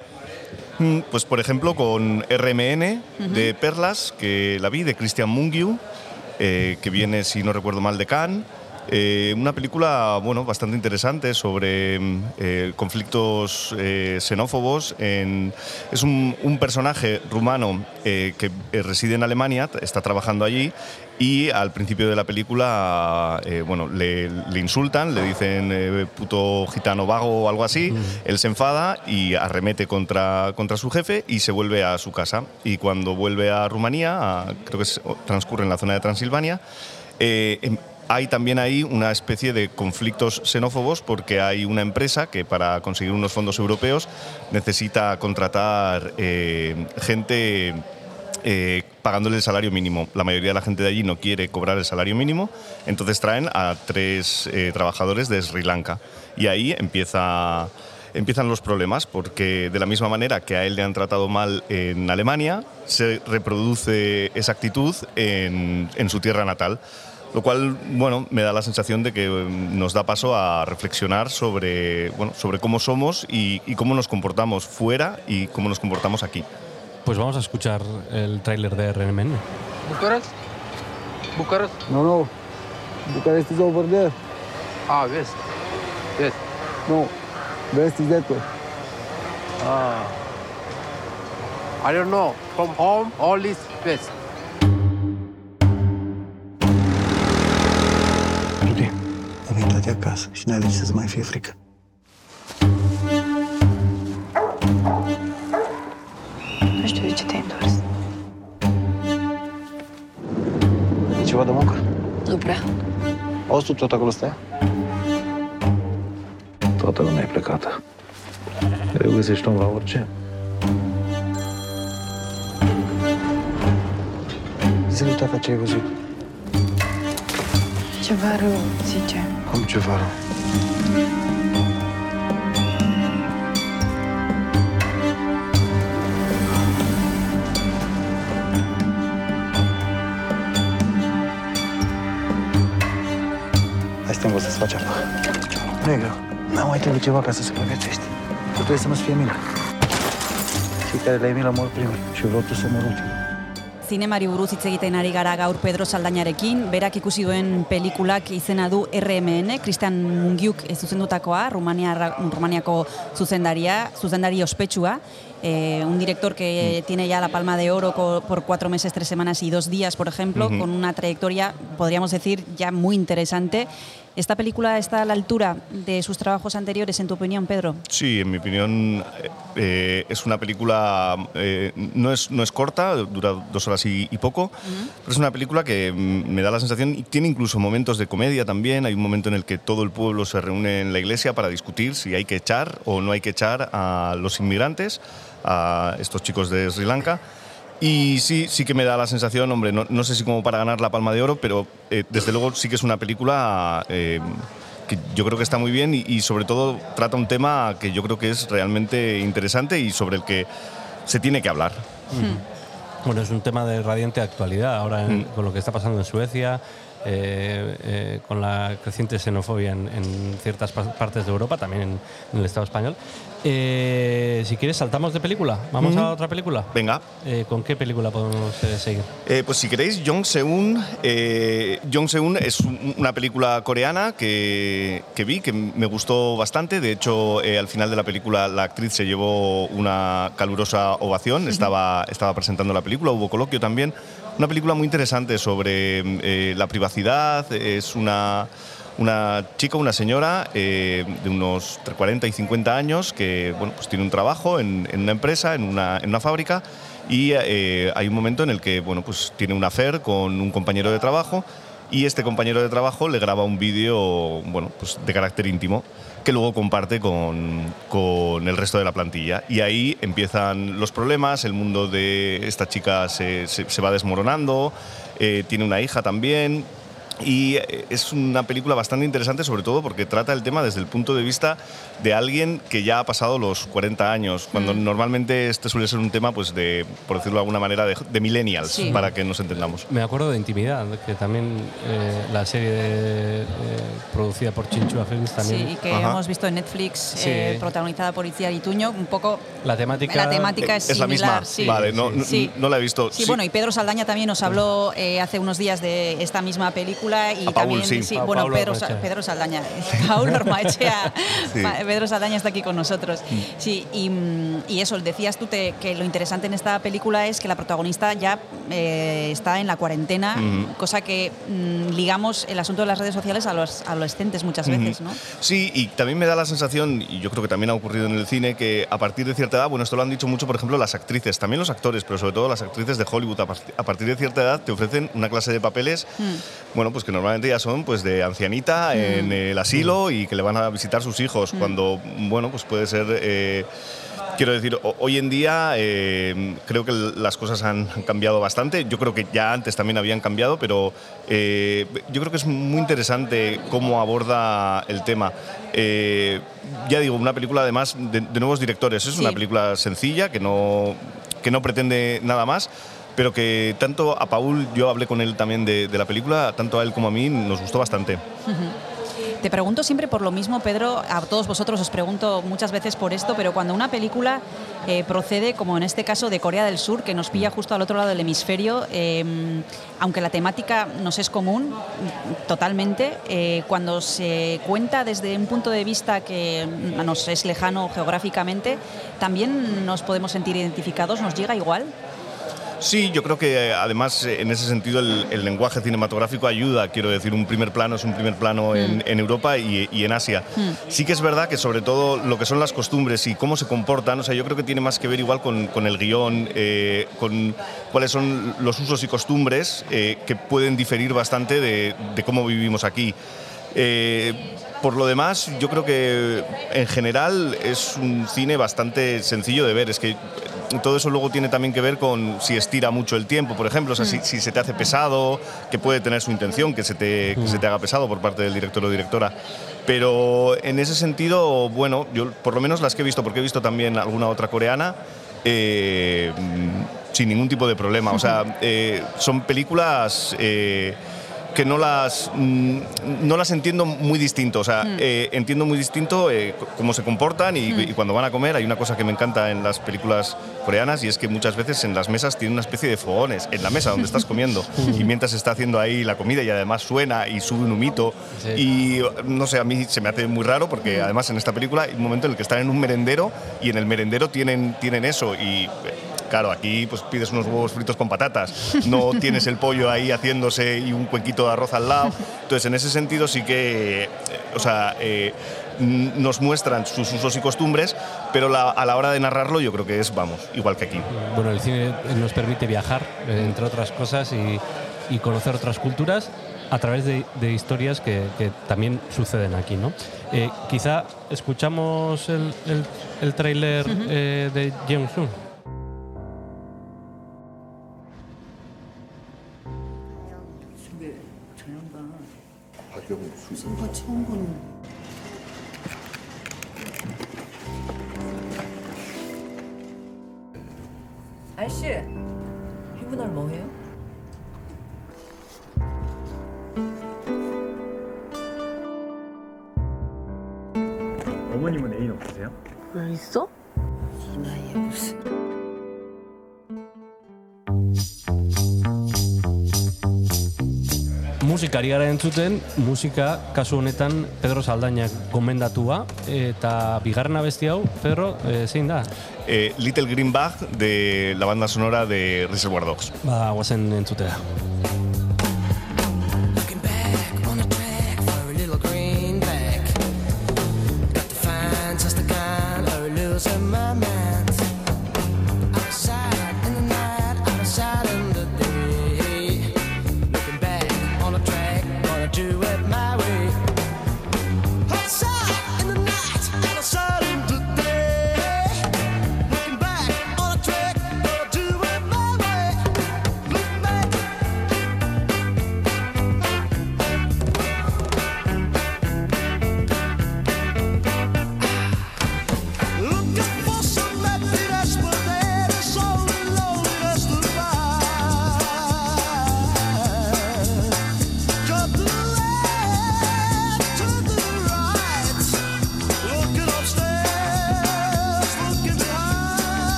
Mm, Pues por ejemplo con RMN de Perlas, que la vi, de Christian Mungiu, eh, que viene, si no recuerdo mal, de Cannes. Eh, una película bueno, bastante interesante sobre mm, eh, conflictos eh, xenófobos. En- es un, un personaje rumano que reside en Alemania, está trabajando allí y al principio de la película eh, bueno, le, le insultan, le dicen eh, puto gitano vago o algo así, él se enfada y arremete contra, contra su jefe y se vuelve a su casa. Y cuando vuelve a Rumanía, a- creo que es- transcurre en la zona de Transilvania, eh, em- hay también ahí una especie de conflictos xenófobos porque hay una empresa que para conseguir unos fondos europeos necesita contratar eh, gente eh, pagándole el salario mínimo. La mayoría de la gente de allí no quiere cobrar el salario mínimo, entonces traen a tres eh, trabajadores de Sri Lanka. Y ahí empieza, empiezan los problemas, porque de la misma manera que a él le han tratado mal en Alemania, se reproduce esa actitud en, en su tierra natal. Lo cual, bueno, me da la sensación de que eh, nos da paso a reflexionar sobre, bueno, sobre cómo somos y, y cómo nos comportamos fuera y cómo nos comportamos aquí. Pues vamos a escuchar el tráiler de RMN. Bucharest? Bucharest? No, no. Bucharest is over there. Ah, west. West. No. West is that way. Ah. I don't know. From home, all is west. Acasă și n-ai de ce să mai fie frică. Nu știu de ce te-ai întors. E ceva de muncă? Nu prea. Auzi tu tot acolo stai? Toată lumea e plecată. Eu găsești om la orice. Zile tata ce ai văzut. Ceva rău, zice. Am ceva rău. Hai să te învăț să-ți faci apă. Nu e greu. N-am mai trebuie ceva ca să supraviețuiești. Tu trebuie să nu-ți fie milă. Cei care le-ai milă mor primii și vreau tu să mor ultimul. Zinemari buruz hitz egiten ari gara gaur Pedro Saldañarekin, berak ikusi duen pelikulak izena du RMN, Christian Mungiuk zuzendutakoa, Rumania, Rumaniako zuzendaria, zuzendari ospetsua, eh, un director que tiene ya la palma de oro por cuatro meses, tres semanas y dos días, por ejemplo, Ujú. con una trayectoria, podríamos decir, ya muy interesante. ¿Esta película está a la altura de sus trabajos anteriores, en tu opinión, Pedro? Sí, en mi opinión eh, eh, es una película, eh, no, es, no es corta, dura dos horas y, y poco, pero es una película que mm, me da la sensación, y tiene incluso momentos de comedia también, hay un momento en el que todo el pueblo se reúne en la iglesia para discutir si hay que echar o no hay que echar a los inmigrantes, a estos chicos de Sri Lanka. Y sí, sí que me da la sensación, hombre, no, no sé si como para ganar la Palma de Oro, pero eh, desde luego sí que es una película eh, que yo creo que está muy bien y, y sobre todo trata un tema que yo creo que es realmente interesante y sobre el que se tiene que hablar. Bueno, es un tema de radiante actualidad ahora en- Mm. con lo que está pasando en Suecia, eh, eh, con la creciente xenofobia en, en ciertas pa- partes de Europa, también en, en el Estado español. Eh, si quieres, saltamos de película. ¿Vamos a otra película? Venga. Eh, ¿Con qué película podemos eh, seguir? Eh, pues si queréis, Jong Seun. Eh, Jong Seun es un- una película coreana que, que vi, que me gustó bastante. De hecho, eh, al final de la película la actriz se llevó una calurosa ovación. Estaba, estaba presentando la película, hubo coloquio también. Una película muy interesante sobre la privacidad. Es una, una chica, una señora eh, de unos entre 40 y 50 años que bueno, pues tiene un trabajo en, una empresa, en una, en una fábrica y eh, hay un momento en el que bueno, pues tiene un affair con un compañero de trabajo y este compañero de trabajo le graba un vídeo bueno, pues de carácter íntimo que luego comparte con, con el resto de la plantilla. Y ahí empiezan los problemas, el mundo de esta chica se, se- se va desmoronando, eh, tiene una hija también, y eh, es una película bastante interesante, sobre todo porque trata el tema desde el punto de vista de alguien que ya ha pasado los 40 años, cuando normalmente este suele ser un tema, pues de, por decirlo de alguna manera, de, de millennials, Sí. para que nos entendamos. Me acuerdo de Intimidad, que también eh, la serie de- eh, producida por Chinchua Films también. Sí, que hemos visto en Netflix, Sí. eh, protagonizada por Itziar Ituño, un poco... La temática, La temática es, es la similar, misma. sí. Vale, no, no- Sí. no la he visto. Sí, bueno, y Pedro Saldaña también nos habló eh, hace unos días de esta misma película y A Paul, también sí. Pa- bueno, Pedro, Pedro Saldaña, *laughs* Paul Ormaechea, *laughs* Sí. Pedro Saldaña está aquí con nosotros. Sí, y, mm, y eso, decías tú te- que lo interesante en esta película es que la protagonista ya eh, está en la cuarentena, cosa que mm, ligamos el asunto de las redes sociales a los adolescentes muchas veces, ¿no? Sí, y también me da la sensación, y yo creo que también ha ocurrido en el cine, que a partir de cierta edad, bueno, esto lo han dicho mucho, por ejemplo, las actrices, también los actores, pero sobre todo las actrices de Hollywood, a, par- a partir de cierta edad te ofrecen una clase de papeles, bueno, pues que normalmente ya son pues de ancianita en el asilo y que le van a visitar sus hijos, cuando, bueno, pues puede ser... eh, Quiero decir, ho- hoy en día eh, creo que las cosas han han cambiado bastante. Yo creo que ya antes también habían cambiado, pero eh, yo creo que es muy interesante cómo aborda el tema. Eh, ya digo, una película además de, de nuevos directores. Es Sí. una película sencilla que no, que no pretende nada más. Pero que tanto a Paul, yo hablé con él también de, la película, tanto a él como a mí nos gustó bastante. Te pregunto siempre por lo mismo, Pedro, a todos vosotros os pregunto muchas veces por esto, pero cuando una película eh, procede, como en este caso de Corea del Sur, que nos pilla justo al otro lado del hemisferio, eh, aunque la temática nos es común totalmente, eh, cuando se cuenta desde un punto de vista que nos es lejano geográficamente, también nos podemos sentir identificados, nos llega igual. Sí, yo creo que eh, además eh, en ese sentido el, el lenguaje cinematográfico ayuda, quiero decir, un primer plano es un primer plano en, en Europa y, y en Asia. Sí que es verdad que sobre todo lo que son las costumbres y cómo se comportan, o sea, yo creo que tiene más que ver igual con, con el guion, eh, con cuáles son los usos y costumbres eh, que pueden diferir bastante de, de cómo vivimos aquí. Eh, por lo demás, yo creo que en general es un cine bastante sencillo de ver. Es que todo eso luego tiene también que ver con si estira mucho el tiempo, por ejemplo, o sea, si, si se te hace pesado, que puede tener su intención, que se, te, que se te haga pesado por parte del director o directora. Pero en ese sentido, bueno, yo por lo menos las que he visto, porque he visto también alguna otra coreana, eh, mm, sin ningún tipo de problema. O sea, *laughs* eh, son películas eh, que no las, mm, no las entiendo muy distinto. O sea, eh, entiendo muy distinto eh, cómo se comportan y, y cuando van a comer. Hay una cosa que me encanta en las películas coreanas y es que muchas veces en las mesas tienen una especie de fogones en la mesa donde estás *laughs* comiendo. Y mientras se está haciendo ahí la comida y además suena y sube un humito. Y no sé, a mí se me hace muy raro porque además en esta película hay un momento en el que están en un merendero y en el merendero tienen, tienen eso y eh, Claro, aquí pues pides unos huevos fritos con patatas, no *laughs* tienes el pollo ahí haciéndose y un cuenquito de arroz al lado. Entonces, en ese sentido sí que, eh, o sea, eh, nos muestran sus usos y costumbres, pero la- a la hora de narrarlo yo creo que es, vamos, igual que aquí. Bueno, el cine nos permite viajar, eh, entre otras cosas, y, y conocer otras culturas a través de, de historias que, que también suceden aquí, ¿no? Eh, quizá escuchamos el, el, el tráiler eh, de Jeong Sun. Musikari gara entzuten, musika kasu honetan Pedro Saldainak gomendatua eta bigarren abesti hau, Pedro, eh, zein da? Eh, Little Green Bag de la banda sonora de Reservoir Dogs. Ba, guazen entzutera.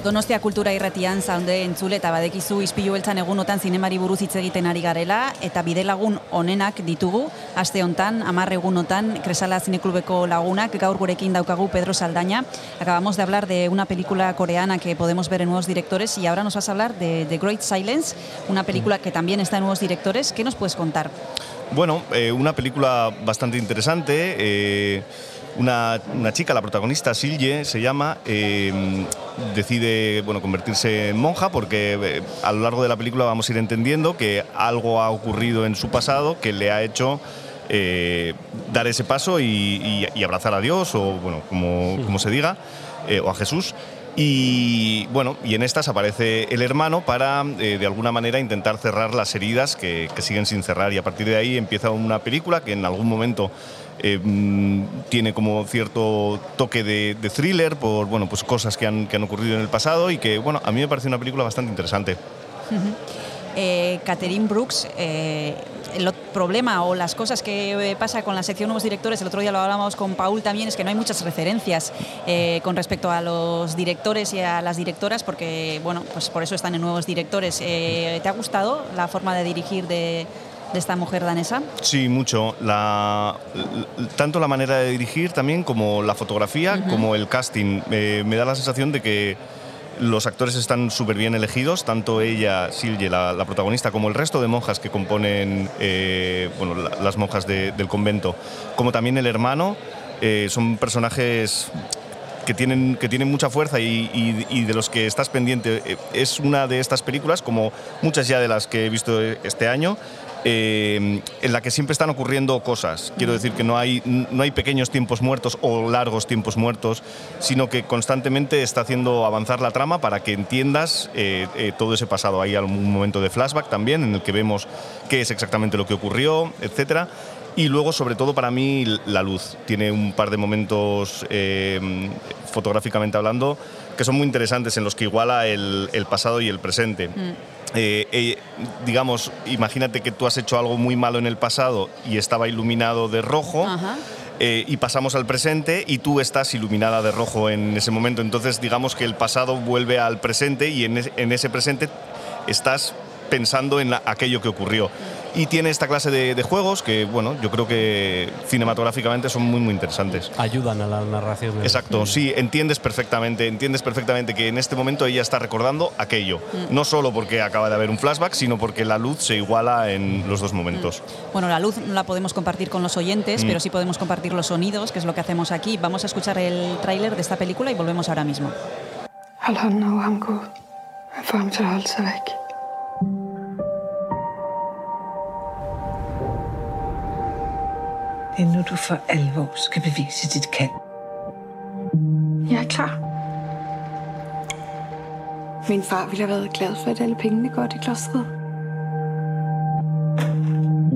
Donostia kultura irratian zaude entzule eta badekizu izpilu beltzan egunotan zinemari buruz hitz egiten ari garela eta bidelagun onenak ditugu. Aste hontan, amar egunotan, Kresala Zineklubeko lagunak, gaur gurekin daukagu Pedro Saldaña. Acabamos de hablar de una película coreana que podemos ver en nuevos directores y ahora nos vas a hablar de The Great Silence, una película que también está en nuevos directores. ¿Qué nos puedes contar? Bueno, eh, una película bastante interesante. eh, una, una chica, la protagonista, Silje, se llama, eh, decide bueno, convertirse en monja porque eh, a lo largo de la película vamos a ir entendiendo que algo ha ocurrido en su pasado que le ha hecho eh, dar ese paso y, y- y abrazar a Dios, o bueno, como, como se diga, eh, o a Jesús. Y bueno, y en estas aparece el hermano para eh, de alguna manera intentar cerrar las heridas que, que siguen sin cerrar. Y a partir de ahí empieza una película que en algún momento eh, mm, tiene como cierto toque de, thriller por bueno, pues cosas que han, que han ocurrido en el pasado y que bueno, a mí me parece una película bastante interesante. Eh, Catherine Brooks, eh, el problema o las cosas que eh, pasa con la sección Nuevos Directores, el otro día lo hablábamos con Paul también, es que no hay muchas referencias con respecto a los directores y a las directoras, porque, bueno, pues por eso están en Nuevos Directores. ¿Te ha gustado la forma de dirigir de, de esta mujer danesa? Sí, mucho. La, tanto la manera de dirigir también como la fotografía, como el casting. Eh, me da la sensación de que los actores están súper bien elegidos, tanto ella, Silje, la, la protagonista, como el resto de monjas que componen eh, bueno, la- las monjas de- del convento, como también el hermano. Eh, son personajes que tienen, que tienen mucha fuerza y, y- y de los que estás pendiente. Eh, Es una de estas películas, como muchas ya de las que he visto este año, eh, en la que siempre están ocurriendo cosas. Quiero decir que no hay, no hay pequeños tiempos muertos o largos tiempos muertos, sino que constantemente está haciendo avanzar la trama para que entiendas eh, eh, todo ese pasado. Hay algún momento de flashback también en el que vemos qué es exactamente lo que ocurrió, etcétera. Y luego, sobre todo para mí, la luz. Tiene un par de momentos, fotográficamente hablando, que son muy interesantes, en los que iguala el, el pasado y el presente. Eh, eh, digamos, imagínate que tú has hecho algo muy malo en el pasado y estaba iluminado de rojo. eh, y pasamos al presente y tú estás iluminada de rojo en ese momento. Entonces, digamos que el pasado vuelve al presente y en, es- en ese presente estás pensando en la- aquello que ocurrió. Y tiene esta clase de, de juegos que, bueno, yo creo que cinematográficamente son muy, muy interesantes. Ayudan a la narración. de- Exacto, sí, entiendes perfectamente, entiendes perfectamente que en este momento ella está recordando aquello. Mm. No solo porque acaba de haber un flashback, sino porque la luz se iguala en los dos momentos. Bueno, la luz no la podemos compartir con los oyentes, Mm. pero sí podemos compartir los sonidos, que es lo que hacemos aquí. Vamos a escuchar el tráiler de esta película y volvemos ahora mismo. Hold hånden over ham, Gud. Og Det er nu, du for alvor skal bevise dit kald. Jeg er klar. Min far ville have været glad for, at alle pengene går til klostret.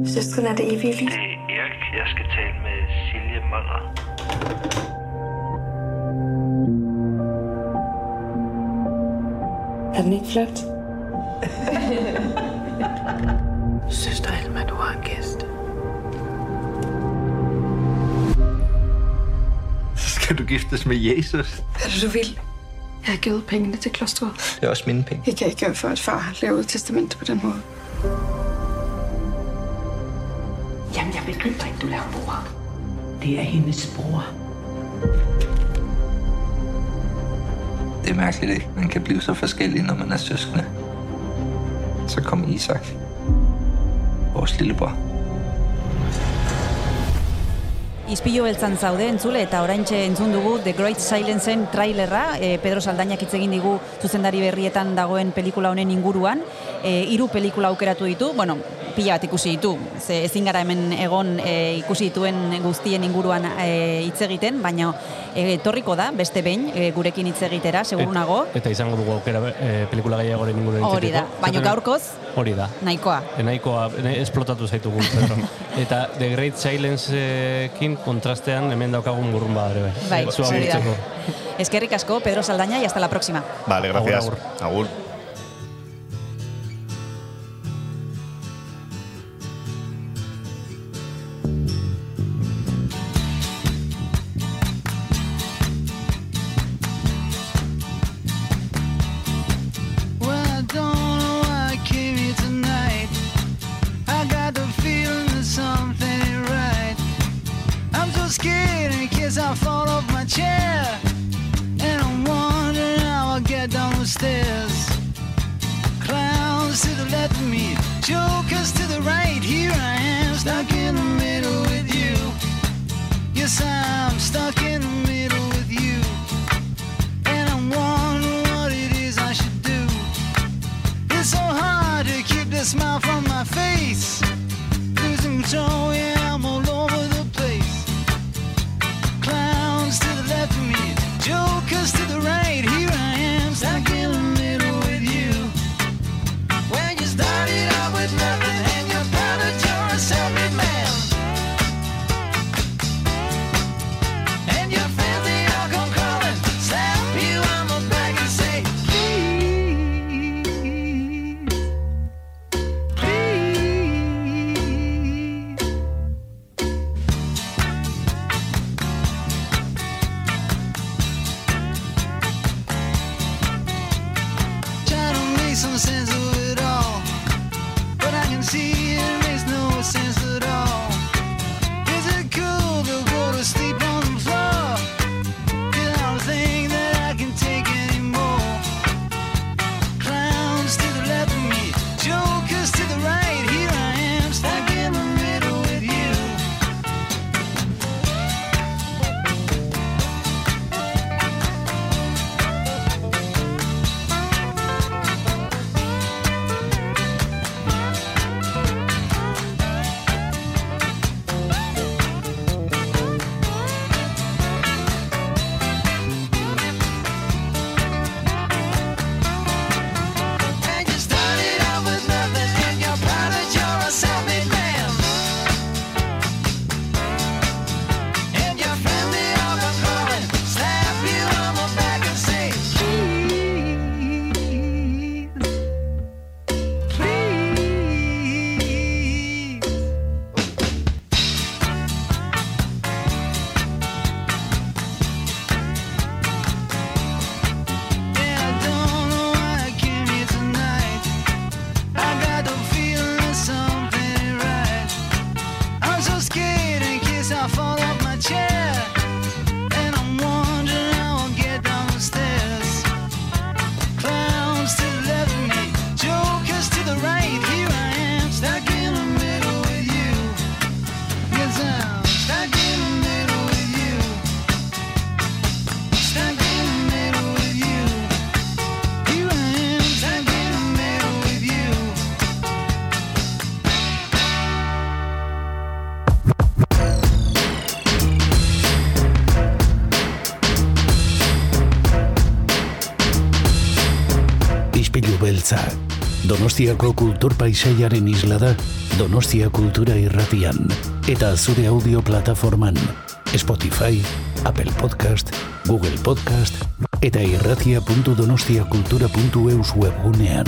Søstren er det evige liv. Det er Erik. Jeg skal tale med Silje Møller. Er den ikke flot? *laughs* Søster Alma, du har en gæst. Skal du giftes med Jesus? Hvad er det, du vil? Jeg har givet pengene til klostret. Det er også mine penge. Jeg kan ikke gøre for, at far laver et testament på den måde. Jamen, jeg begriber ikke, du laver mor. Det er hendes bror. Det er mærkeligt, ikke? Man kan blive så forskellig, når man er søskende. Så kom Isak. Vores lillebror. Izpilo beltzan zaude entzule eta oraintxe entzun dugu The Great Silenceen trailerra, e, Pedro Saldainak hitz egin digu zuzendari berrietan dagoen pelikula honen inguruan. E, hiru pelikula aukeratu ditu, bueno, pila bat ikusi ditu, ze ezin gara hemen egon e, ikusi dituen guztien inguruan e, hitz egiten, baina e, etorriko da beste behin e, gurekin hitz egitera, seguru nago. Eta izango dugu aukera e, pelikula gehiagoren inguruan Hori da, baina gaurkoz Hori da. nahikoa. Nahikoa, ne- esplotatu zaitugu, Pedro. *laughs* Eta The Great Silence-ekin kontrastean hemen daukagun burrun badare bai. Bai, hori da. Eskerrik asko, Pedro Saldaña, y hasta la próxima. Vale, gracias. Agur, agur. Donostiako kultur paisaiaren isla da Donostia Kultura Irratian eta zure audio plataforman Spotify, Apple Podcast, Google Podcast eta irratia.donostiakultura.eus webgunean.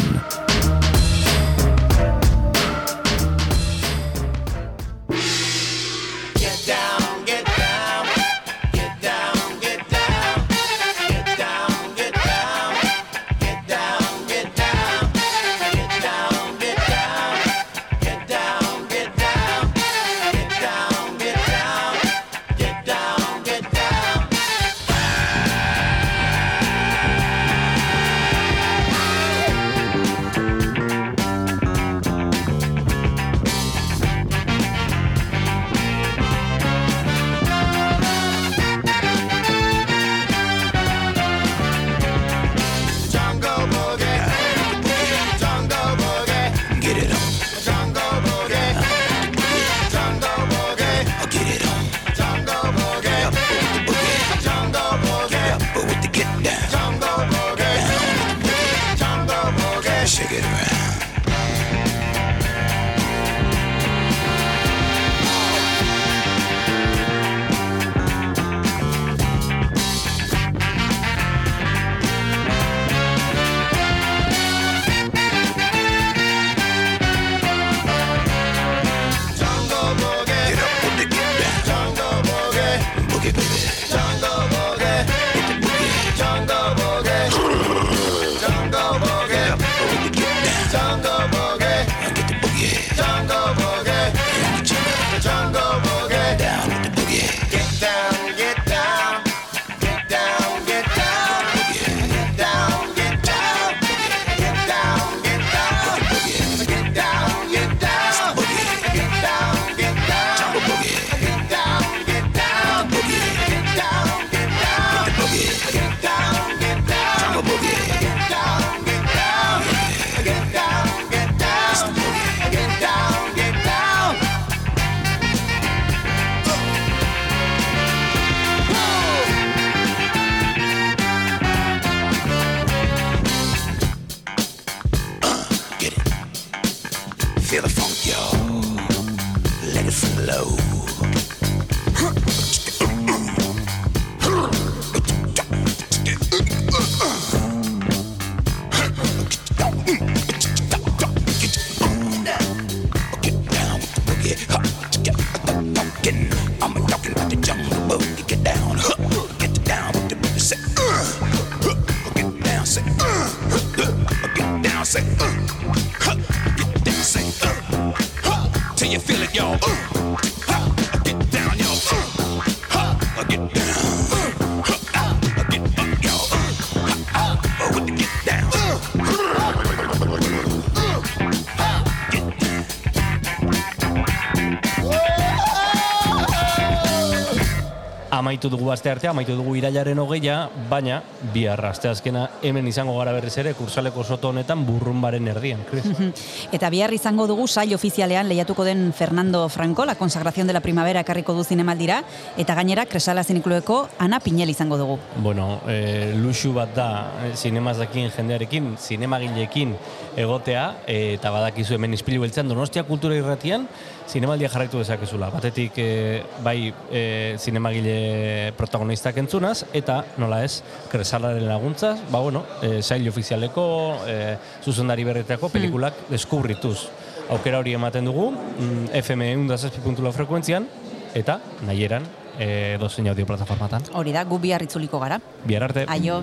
Yeah. Amaitu dugu aste artea, amaitu dugu irailaren hogeia, baina bihar asteazkena hemen izango gara berriz ere kursaleko soto honetan burrumbaren erdian, Chris. *laughs* Eta bihar izango dugu sail ofizialean lehiatuko den Fernando Franco, la consagración de la primavera ekarriko du zinemaldira, eta gainera Kresala ziniklueko Ana Pinel izango dugu. Bueno, e, luxu bat da eh, zinemaz dakien jendearekin, zinemagileekin egotea, eh, eta badakizu hemen ispilu beltzean Donostia kultura irratian, zinemaldia jarraitu dezakezula. Batetik e, bai e, zinemagile protagonistak entzunaz, eta nola ez, kresalaren laguntzaz, ba bueno, e, sail ofizialeko, e, zuzendari berretako pelikulak deskubrituz. Aukera hori ematen dugu, mm, FM 1.6.0 frekuentzian, eta nahieran, e, dozein audio plataformatan. Hori da, gu bihar itzuliko gara. Bihar arte. Aio.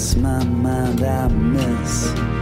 My mind, I miss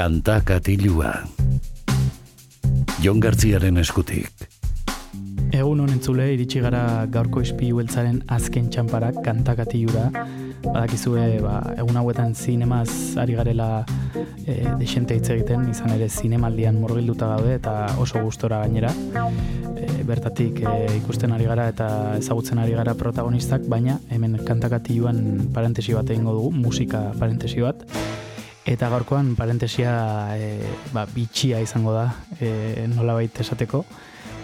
Kanta katilua. Jon Gartziaren eskutik. Egun honen zule, iritsi gara gaurko ispilu beltzaren azken txamparak kantakatiura. Badakizue, ba, egun hauetan zinemaz ari garela e, desente hitz egiten, izan ere zinemaldian murgilduta gaude eta oso gustora gainera. E, bertatik e, ikusten ari gara eta ezagutzen ari gara protagonistak, baina hemen kantakatiluan parentesi bat egingo dugu, musika parentesi bat. Eta gaurkoan parentesia e, ba, bitxia izango da, e, nolabait esateko.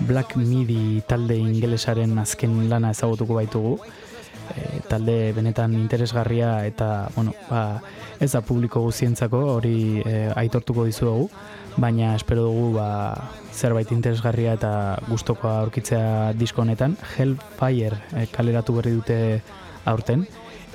Black Midi talde ingelesaren azken lana ezagutuko baitugu. E, talde benetan interesgarria eta bueno, ba, ez da publiko guztientzako hori e, aitortuko dizuegu, baina espero dugu ba, zerbait interesgarria eta gustokoa aurkitzea disko honetan. Hellfire e, kaleratu berri dute aurten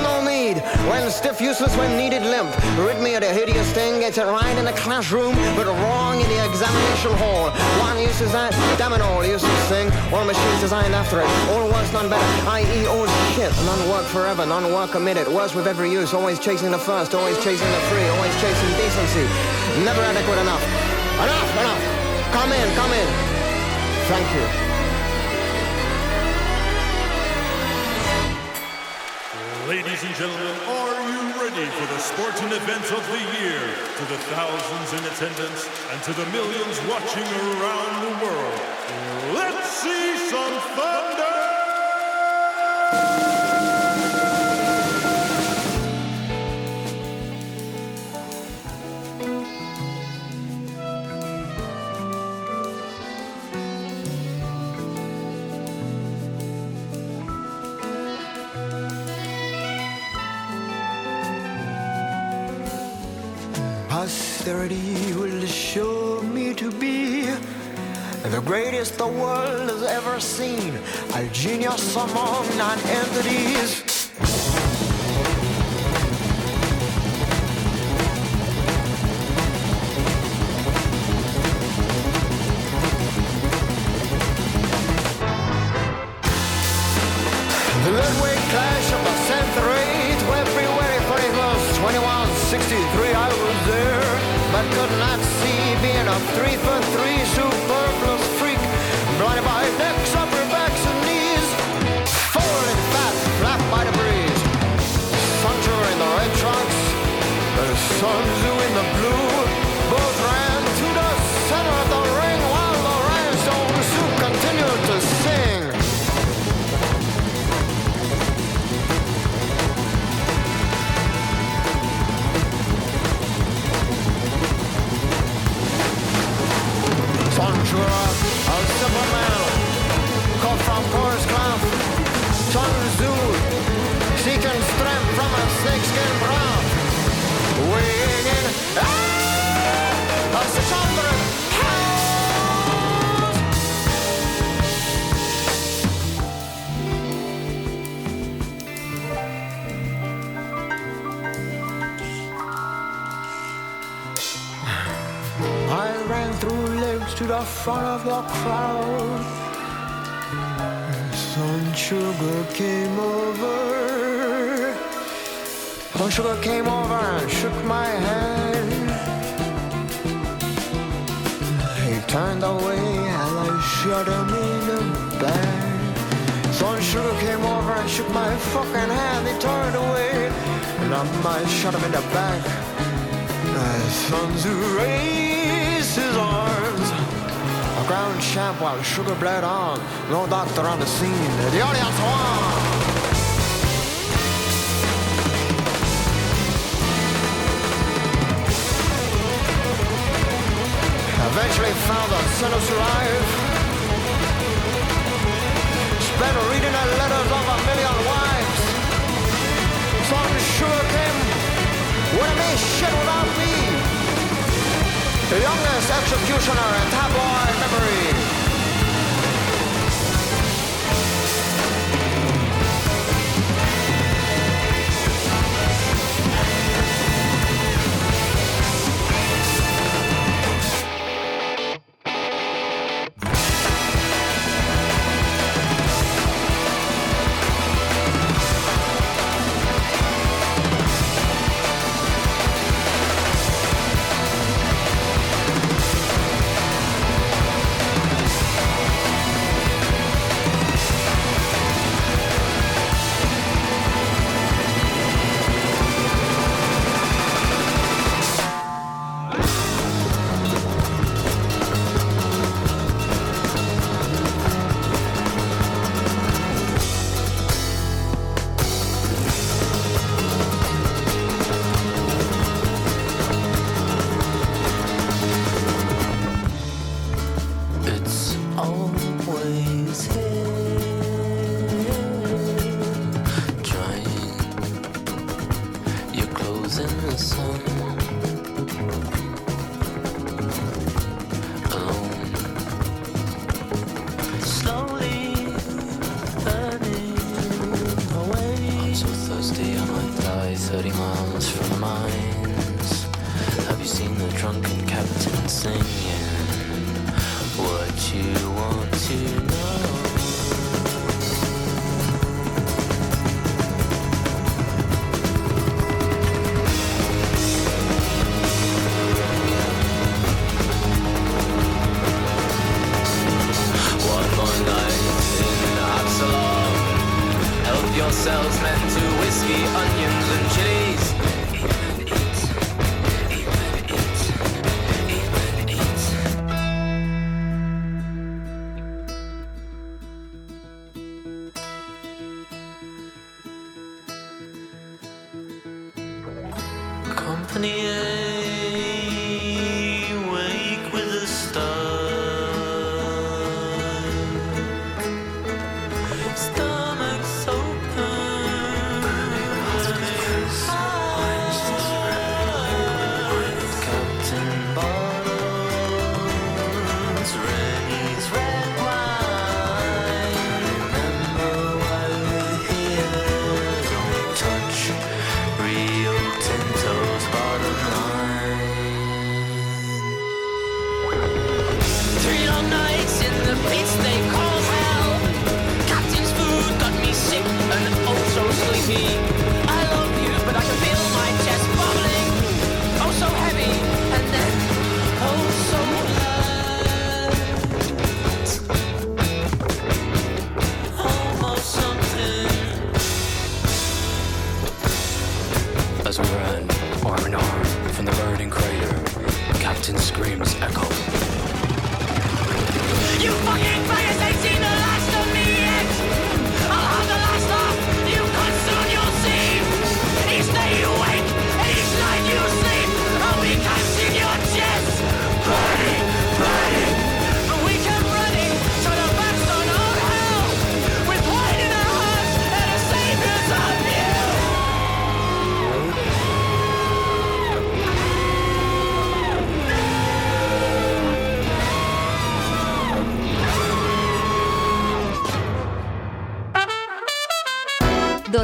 No need, when stiff, useless, when needed, limp. Of the hideous thing, gets it right in the classroom, but wrong in the examination hall. One uses that, damn it all, useless thing. All machines designed after it, all worse, none better, i.e. all shit. None work forever, none work committed, worse with every use, always chasing the first, always chasing the free, always chasing decency. Never adequate enough. Enough, enough. Come in, come in. Thank you. Ladies and gentlemen, are you ready for the sporting event of the year? To the thousands in attendance and to the millions watching around the world, let's see some thunder! Posterity will show me to be the greatest the world has ever seen, a genius among non-entities. Sun Sugar came over and shook my hand. He turned away and I shot him in the back. Sun Sugar came over and shook my fucking hand. He turned away and I might shot him in the back. My sons raised his arms. A ground champ while sugar bled on. No doctor on the scene. The audience won. how the sinners thrive. She's been reading her letters of a million wives. Some sure came would have shit without me. The youngest executioner in tabloid memory. 30 miles from the mines. Have you seen the drunken captain singing? What you want to know?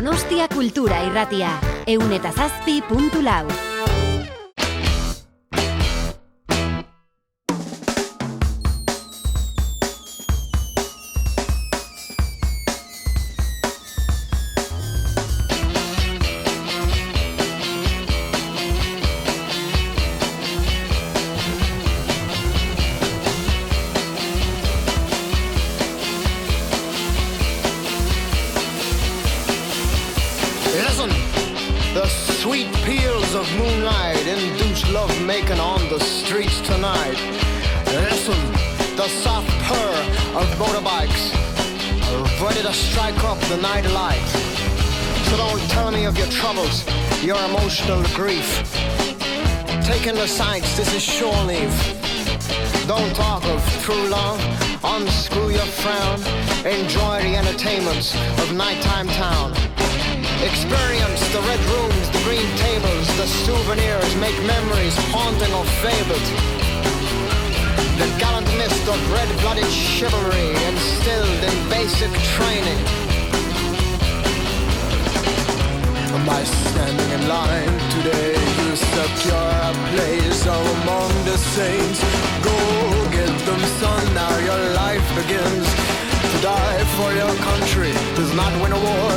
Donostia Kultura irratia, eun eta zazpi puntu lau. Saints. Go get them, son, now your life begins. To die for your country does not win a war.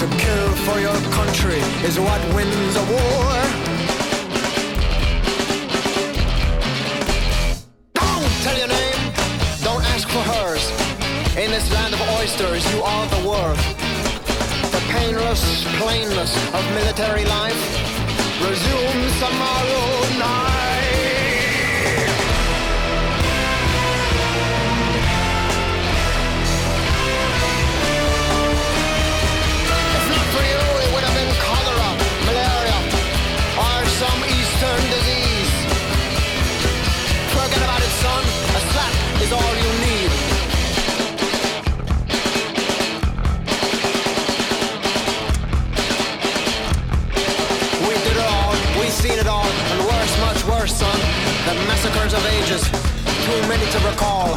To kill for your country is what wins a war. Tell your name, don't ask for hers. In this land of oysters, you are the world. The painless plainness of military life resumes tomorrow night. Son. The massacres of ages, too many to recall.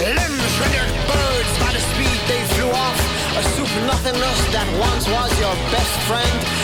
Limbs rendered birds by the speed they flew off. A soup nothingness that once was your best friend.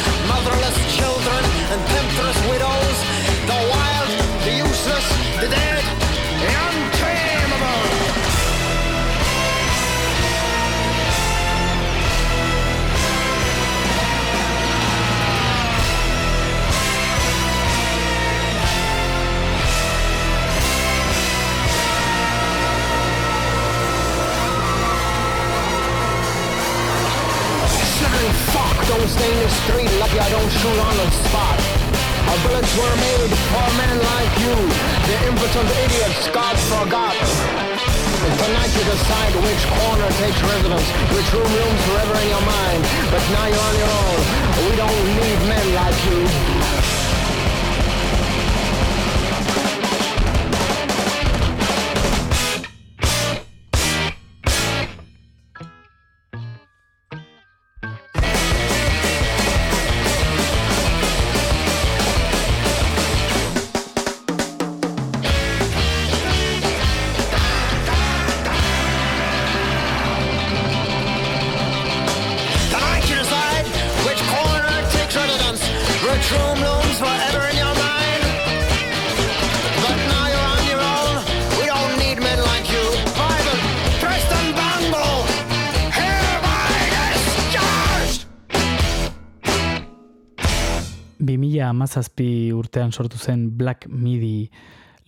Amazazpi urtean sortu zen Black Midi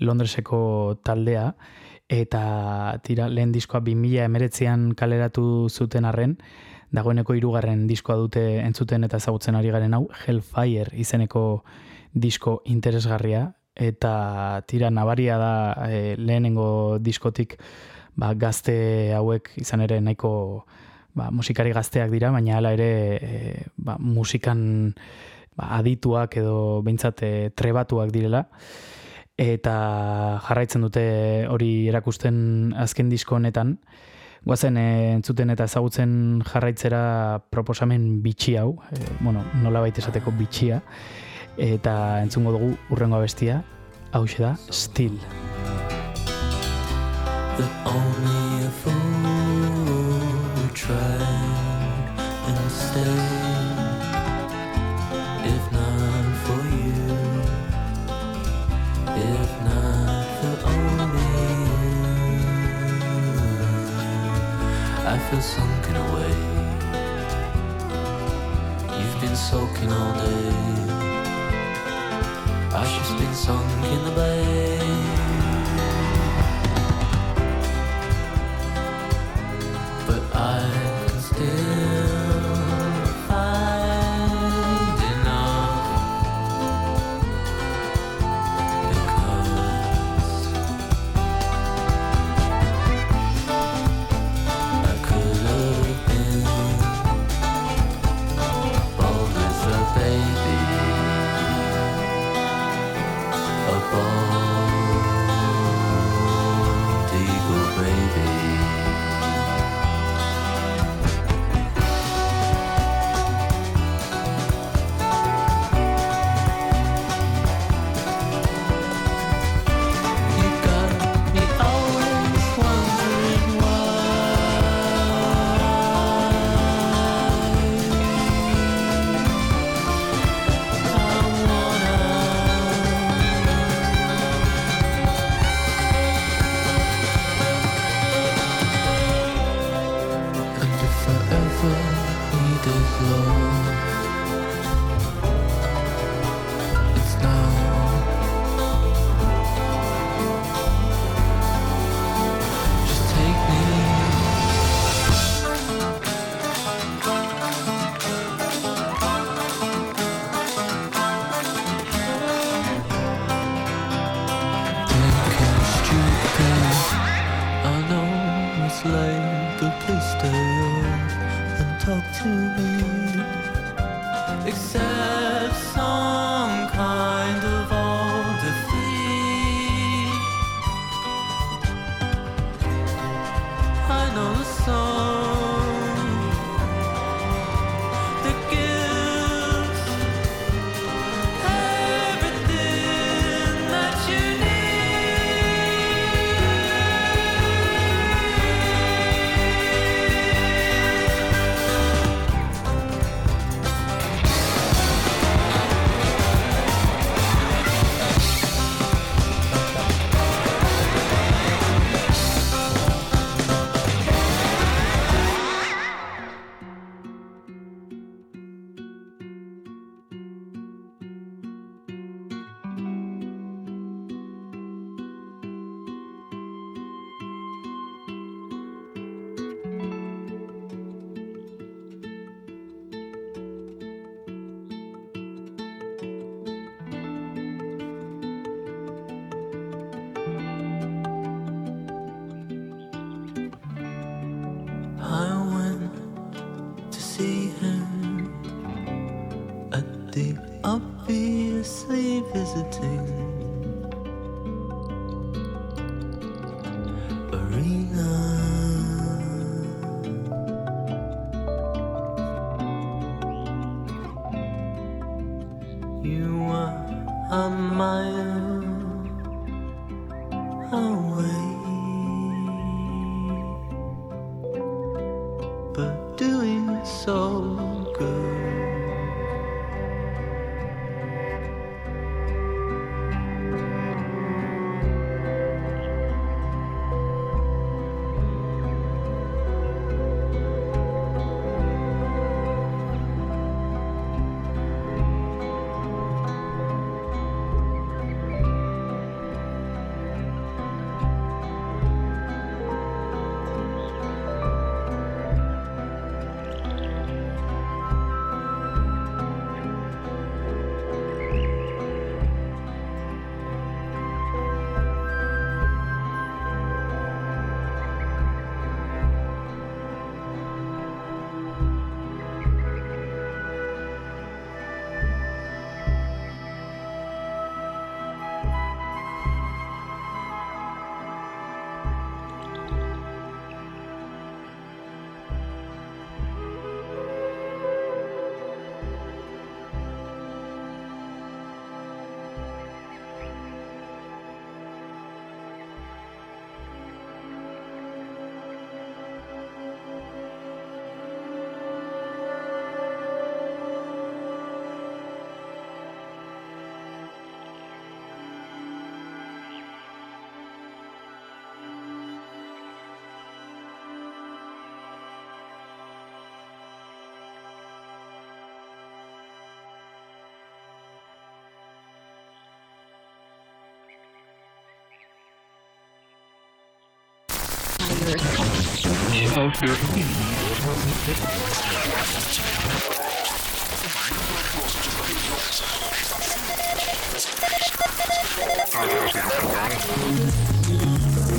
Londreseko taldea, eta tira, lehen diskoa 2000 emeretzean kaleratu zuten arren, dagoeneko hirugarren diskoa dute entzuten eta ezagutzen ari garen hau, Hellfire izeneko disko interesgarria, eta tira nabaria da e, lehenengo diskotik ba, gazte hauek izan ere nahiko ba, musikari gazteak dira, baina hala ere e, ba, musikan ba, adituak edo behintzat e, trebatuak direla. Eta jarraitzen dute hori erakusten azken disko honetan. Guazen e, entzuten eta ezagutzen jarraitzera proposamen bitxi hau e, bueno, nola baita esateko bitxia. Eta entzungo dugu urrengo abestia. Hau da Still that only fool try and stay. Feel sunken away. You've been soaking all day. I've just been sunk in the bay.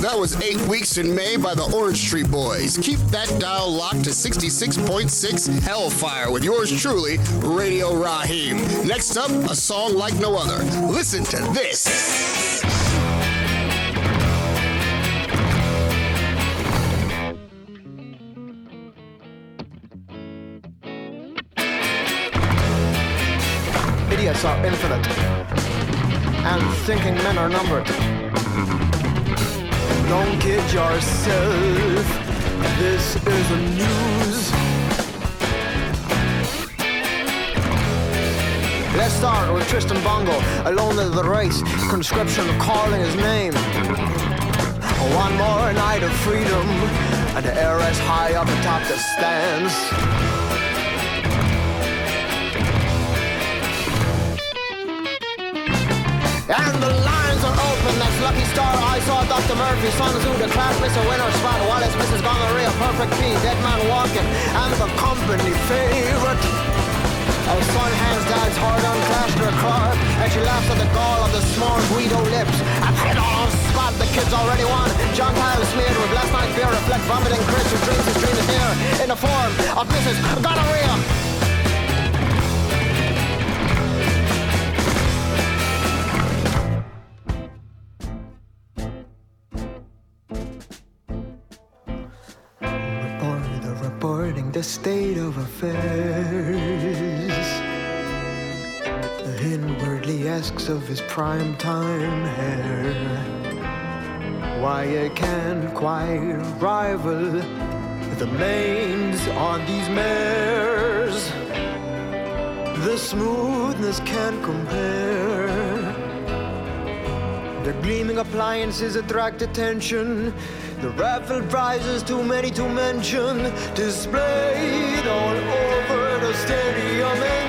That was eight weeks in May by the Orange Street Boys. Keep that dial locked to 66.6 Hellfire with yours truly, Radio Raheem. Next up, a song like no other. Listen to this. And thinking men are numbered. Don't kid yourself, this is the news. Let's start with Tristan Bongo, alone of the race, conscription calling his name. One more night of freedom, and the air is high up atop the stands. And the lines are open, that's Lucky Star. I saw Dr. Murphy, Sun Tzu, the class Mr. Winner, Spot, Wallace, Mrs. Gonorrhea, Perfect P, Dead Man Walking, and the company favorite. Her son hands dad's hard on clash her car, and she laughs at the gall of the small Guido lips. I put on spot, the kids already won. John Kyle smeared with last night's beer, reflect vomiting Chris who dreams his dream is here in the form of Mrs. Gonorrhea. Asks of his prime time hair. Why it can't quite rival the manes on these mares. The smoothness can't compare. The gleaming appliances attract attention. The raffle prizes, too many to mention, displayed all over the stadium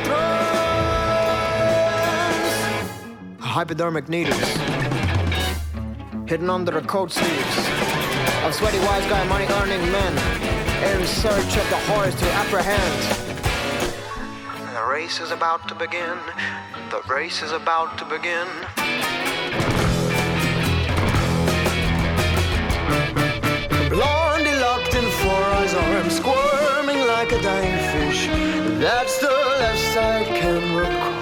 Hypodermic needles hidden under the coat sleeves of sweaty wise guy money earning men in search of the horse to apprehend. The race is about to begin. The race is about to begin. Blondie locked in four eyes arms, squirming like a dying fish. That's the left side can recall.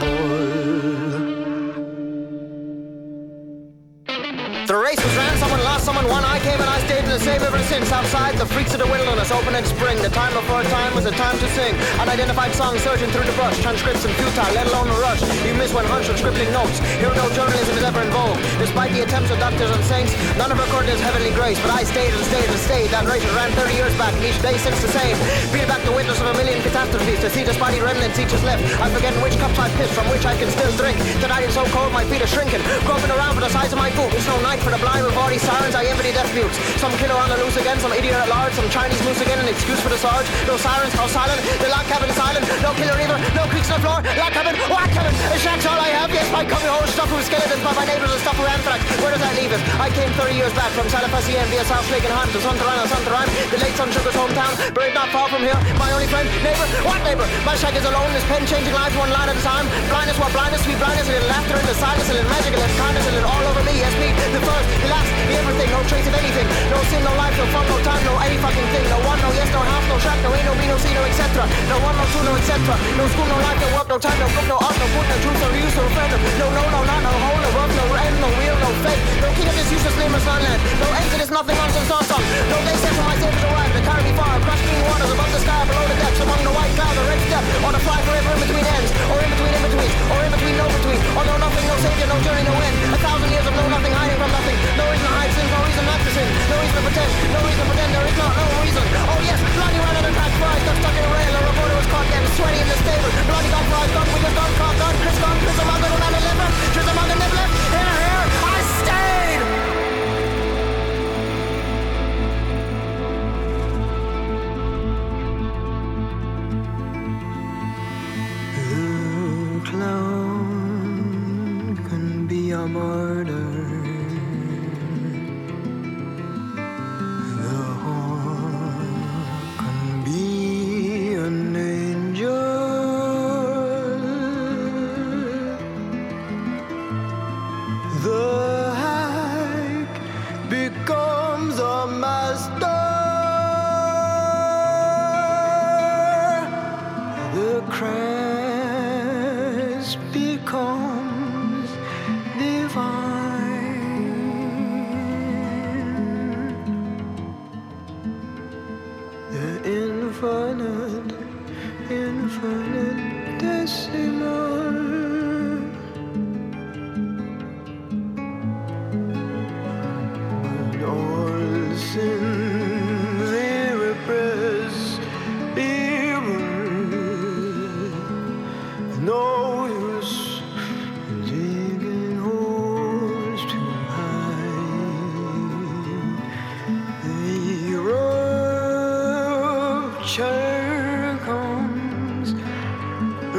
Came and I stayed the same ever since. Outside, the freaks of the wilderness, open in spring. The time before time was a time to sing. Unidentified songs surging through the brush. Transcription futile, let alone a rush. You miss when hunch and scribbling notes. Here no journalism is ever involved. Despite the attempts of doctors and saints, none of recorded his heavenly grace. But I stayed and stayed and stayed. That race ran 30 years back, each day since the same. Peel back the windows of a million catastrophes to see the spotty remnants each is left. I'm forgetting which cups I pissed from which I can still drink. Tonight it's so cold, my feet are shrinking. Groping around for the size of my boot. It's no night for the blind with all these sirens. I envy the death mutes. Some killer on the loose again, some idiot at large, some Chinese moose again, an excuse for the sarge. No sirens, how silent. The log cabin silent. No killer either. No creaks on the floor. Log cabin, whack cabin. A shack's all I have. Yes, my cubby hole stuffed with skeletons, but my neighbors are stuffed with anthrax. Where does that leave us? I came 30 years back from Salafasien via South Lake and Hunt to Suntarana, Suntarine, the late Sun Sugar's hometown. Buried not far from here. My only friend, neighbor, what neighbor? My shack is alone. This pen changing lives one line at a time. Blindness, what blindness, sweet blindness, a little laughter in the silence, a little magic, a little kindness, a little all over me. Yes, me, the first, the last, the everything. No trace of anything. No sin, no life, no fun, no time, no any fucking thing. No one, no yes, no half, no shack, no ain't, no be, no see, no etc. No one, no two, no etc. No school, no life, no work, no time, no book, no art, no book, no truth, no use, no friend. No, no, no, not, no hole, no work, no end, no wheel, no fate. No of this useless nameless land. No exodus, nothing nonsense, no song. No day set for my saviors arrive. They carry me far, across green waters, above the sky, below the depths, among the white clouds, the red step, or to fly forever in between ends, or in between in betweens, or in between no between. Or no nothing, no savior, no journey, no end. A thousand years of no nothing, hiding from nothing. No reason to hide sins, no reason not to sin. No reason to pretend, no reason to pretend. There is not no reason. Oh yes, bloody ran out of track fries, got stuck in a rail. A reporter was caught getting sweaty in the stable. Bloody got fries, got with gun, caught gun, Chris gone, Chris among the man and liver. Chris among the never a martyr.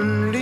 only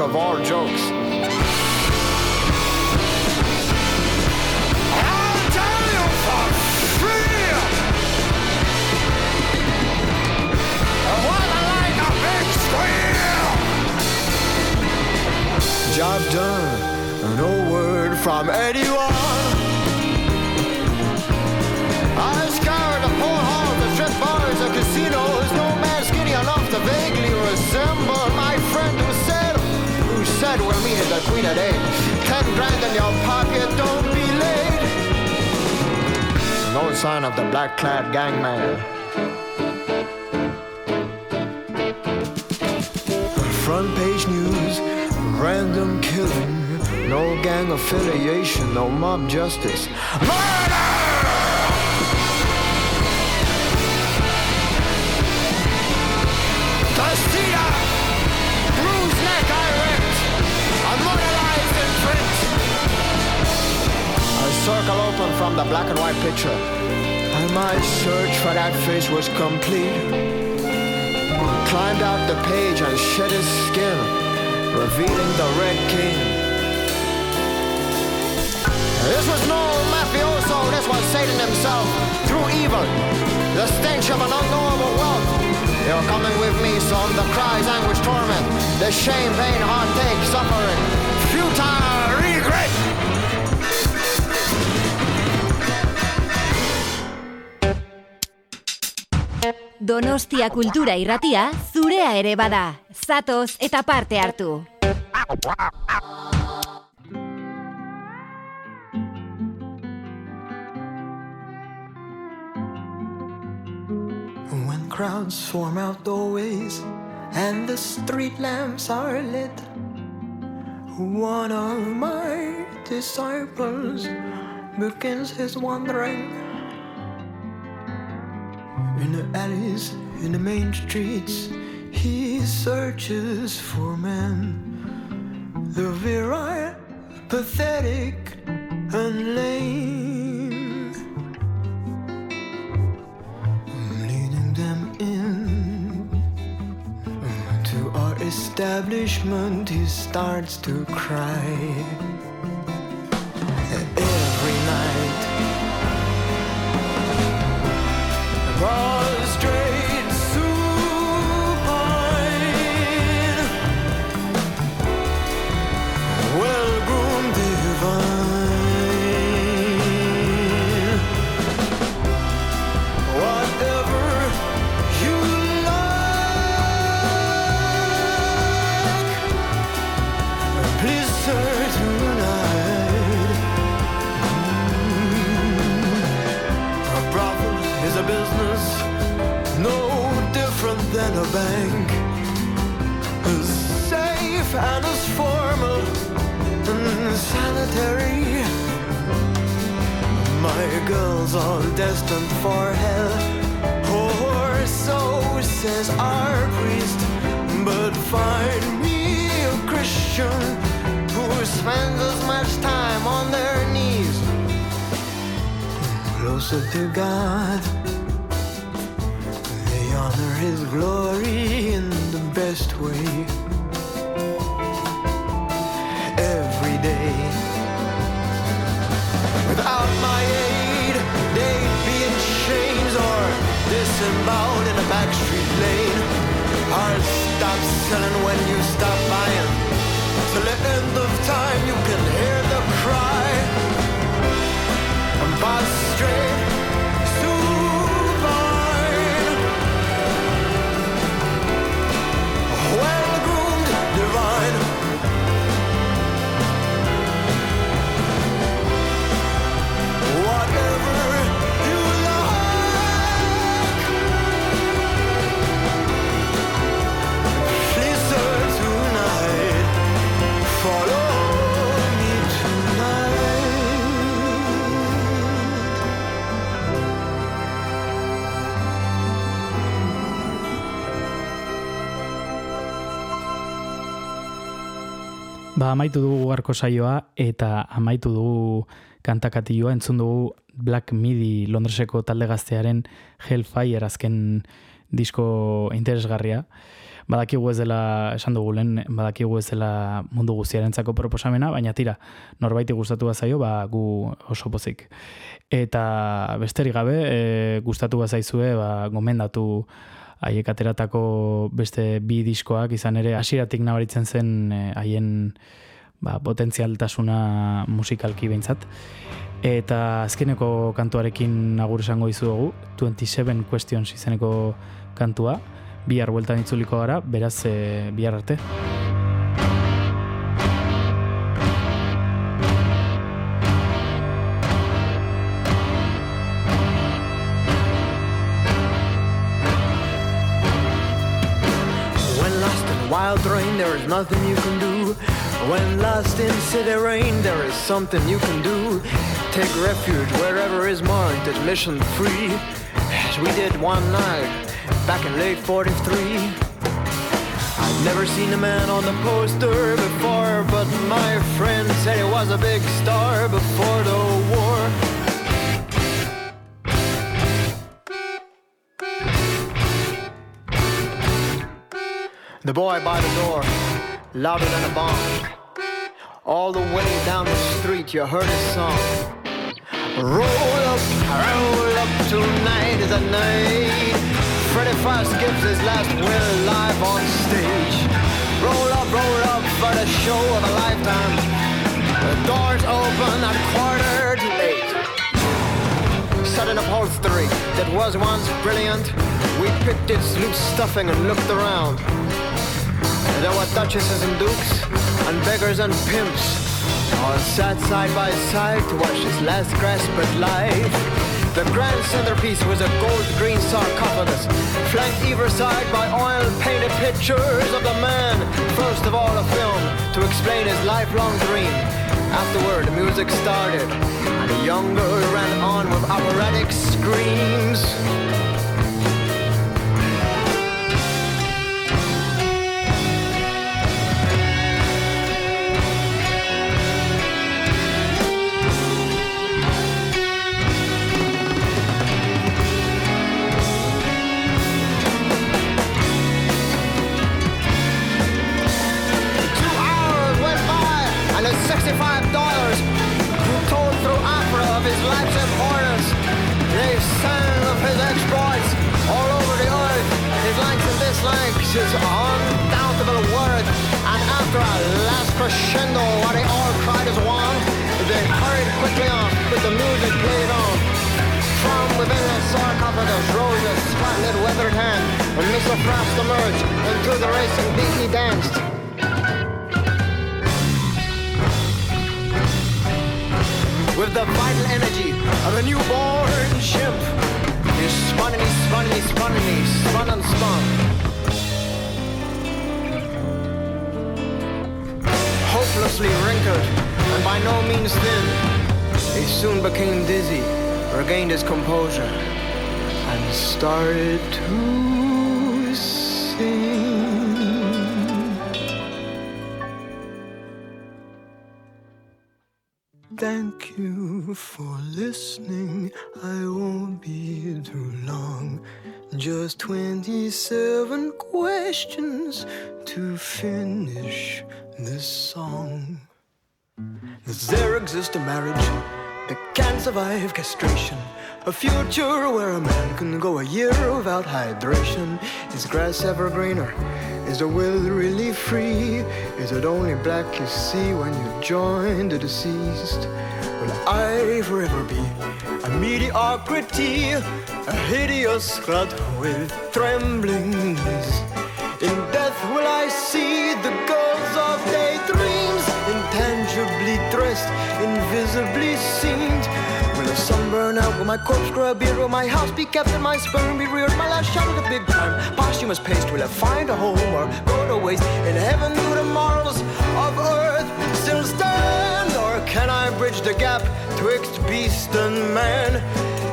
of all jokes. son of the black clad gangman. Front page news, random killing, no gang affiliation, no mob justice. Murder! circle open from the black and white picture my search for that face was complete. Climbed out the page and shed his skin, revealing the Red King. This was no mafioso, this was Satan himself, through evil, the stench of an unknowable wealth. You're coming with me, son, the cries, anguish, torment, the shame, pain, heartache, suffering, Donostia kultura irratia zurea ere bada. Zatoz eta parte hartu. When crowds form out doorways and the street lamps are lit, one of my disciples begins his wandering. In the alleys, in the main streets, he searches for men. The virile, pathetic, and lame. Leading them in to our establishment, he starts to cry. Cause bank, as safe and as formal and sanitary. My girls all destined for hell, or so says our priest. But find me a Christian who spends as much time on their knees, closer to God. Honor His glory in the best way. Every day. Without my aid, they'd be in chains or disemboweled in a backstreet lane. I'll stop selling when you stop buying. Till the end of time, you can hear the cry. I'm prostrate, Ba, amaitu dugu garko saioa eta amaitu dugu kantakatioa, entzun dugu Black Midi Londreseko talde gaztearen Hellfire azken disko interesgarria. Badakigu ez dela, esan dugu lehen, badakigu ez dela mundu guztiarentzako proposamena, baina tira, norbaiti gustatu zaio, ba, gu oso pozik. Eta besterik gabe, e, gustatu bazaizue, ba, gomendatu haiek ateratako beste bi diskoak izan ere hasieratik nabaritzen zen eh, haien ba, potentzialtasuna musikalki behintzat. Eta azkeneko kantuarekin agur esango dizugu, 27 Questions izeneko kantua, bihar bueltan itzuliko gara, beraz e, bihar arte. There is nothing you can do. When lost in city rain, there is something you can do. Take refuge wherever is marked admission free, as we did one night back in late 43. I'd never seen a man on the poster before, but my friend said he was a big star before the war. The boy by the door, louder than a bomb. All the way down the street, you heard his song. Roll up, roll up, tonight is a night. Freddie Fast gives his last will live on stage. Roll up, roll up for the show of a lifetime. The doors open at quarter to eight. Sudden upholstery that was once brilliant. We picked its loose stuffing and looked around. There were duchesses and dukes, and beggars and pimps, all sat side by side to watch his last grasp at life. The grand centerpiece was a gold green sarcophagus, flanked either side by oil-painted pictures of the man, first of all a film, to explain his lifelong dream. Afterward, the music started, and a young girl ran on with operatic screams. emerged and through the race and beat me danced. With the vital energy of a newborn ship. he spun and he spun and he spun and he spun and spun. Hopelessly wrinkled and by no means thin, he soon became dizzy, regained his composure, and started to. Thank you for listening. I won't be too long. Just 27 questions to finish this song. Does there exist a marriage that can survive castration? A future where a man can go a year without hydration? Is grass ever greener? Is the will really free? Is it only black you see when you join the deceased? Will I forever be a mediocrity? A hideous clot with trembling knees? In death will I see the girls of daydreams Intangibly dressed, invisibly seen Will burn out? Will my corpse grow a beard? Will my house be kept and my sperm be reared? My last shot at the big time Posthumous paste Will I find a home or go to waste? In heaven do the marvels of earth still stand? Or can I bridge the gap twixt beast and man?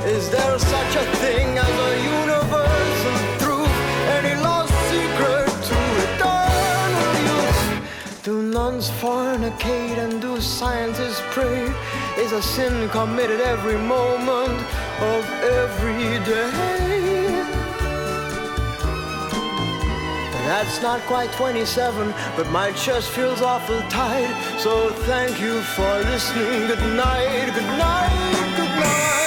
Is there such a thing as a universal truth? Any lost secret to eternal youth? Do nuns fornicate and do scientists pray? Is a sin committed every moment of every day? That's not quite 27, but my chest feels awful tight. So thank you for listening. Good night, good night, good night.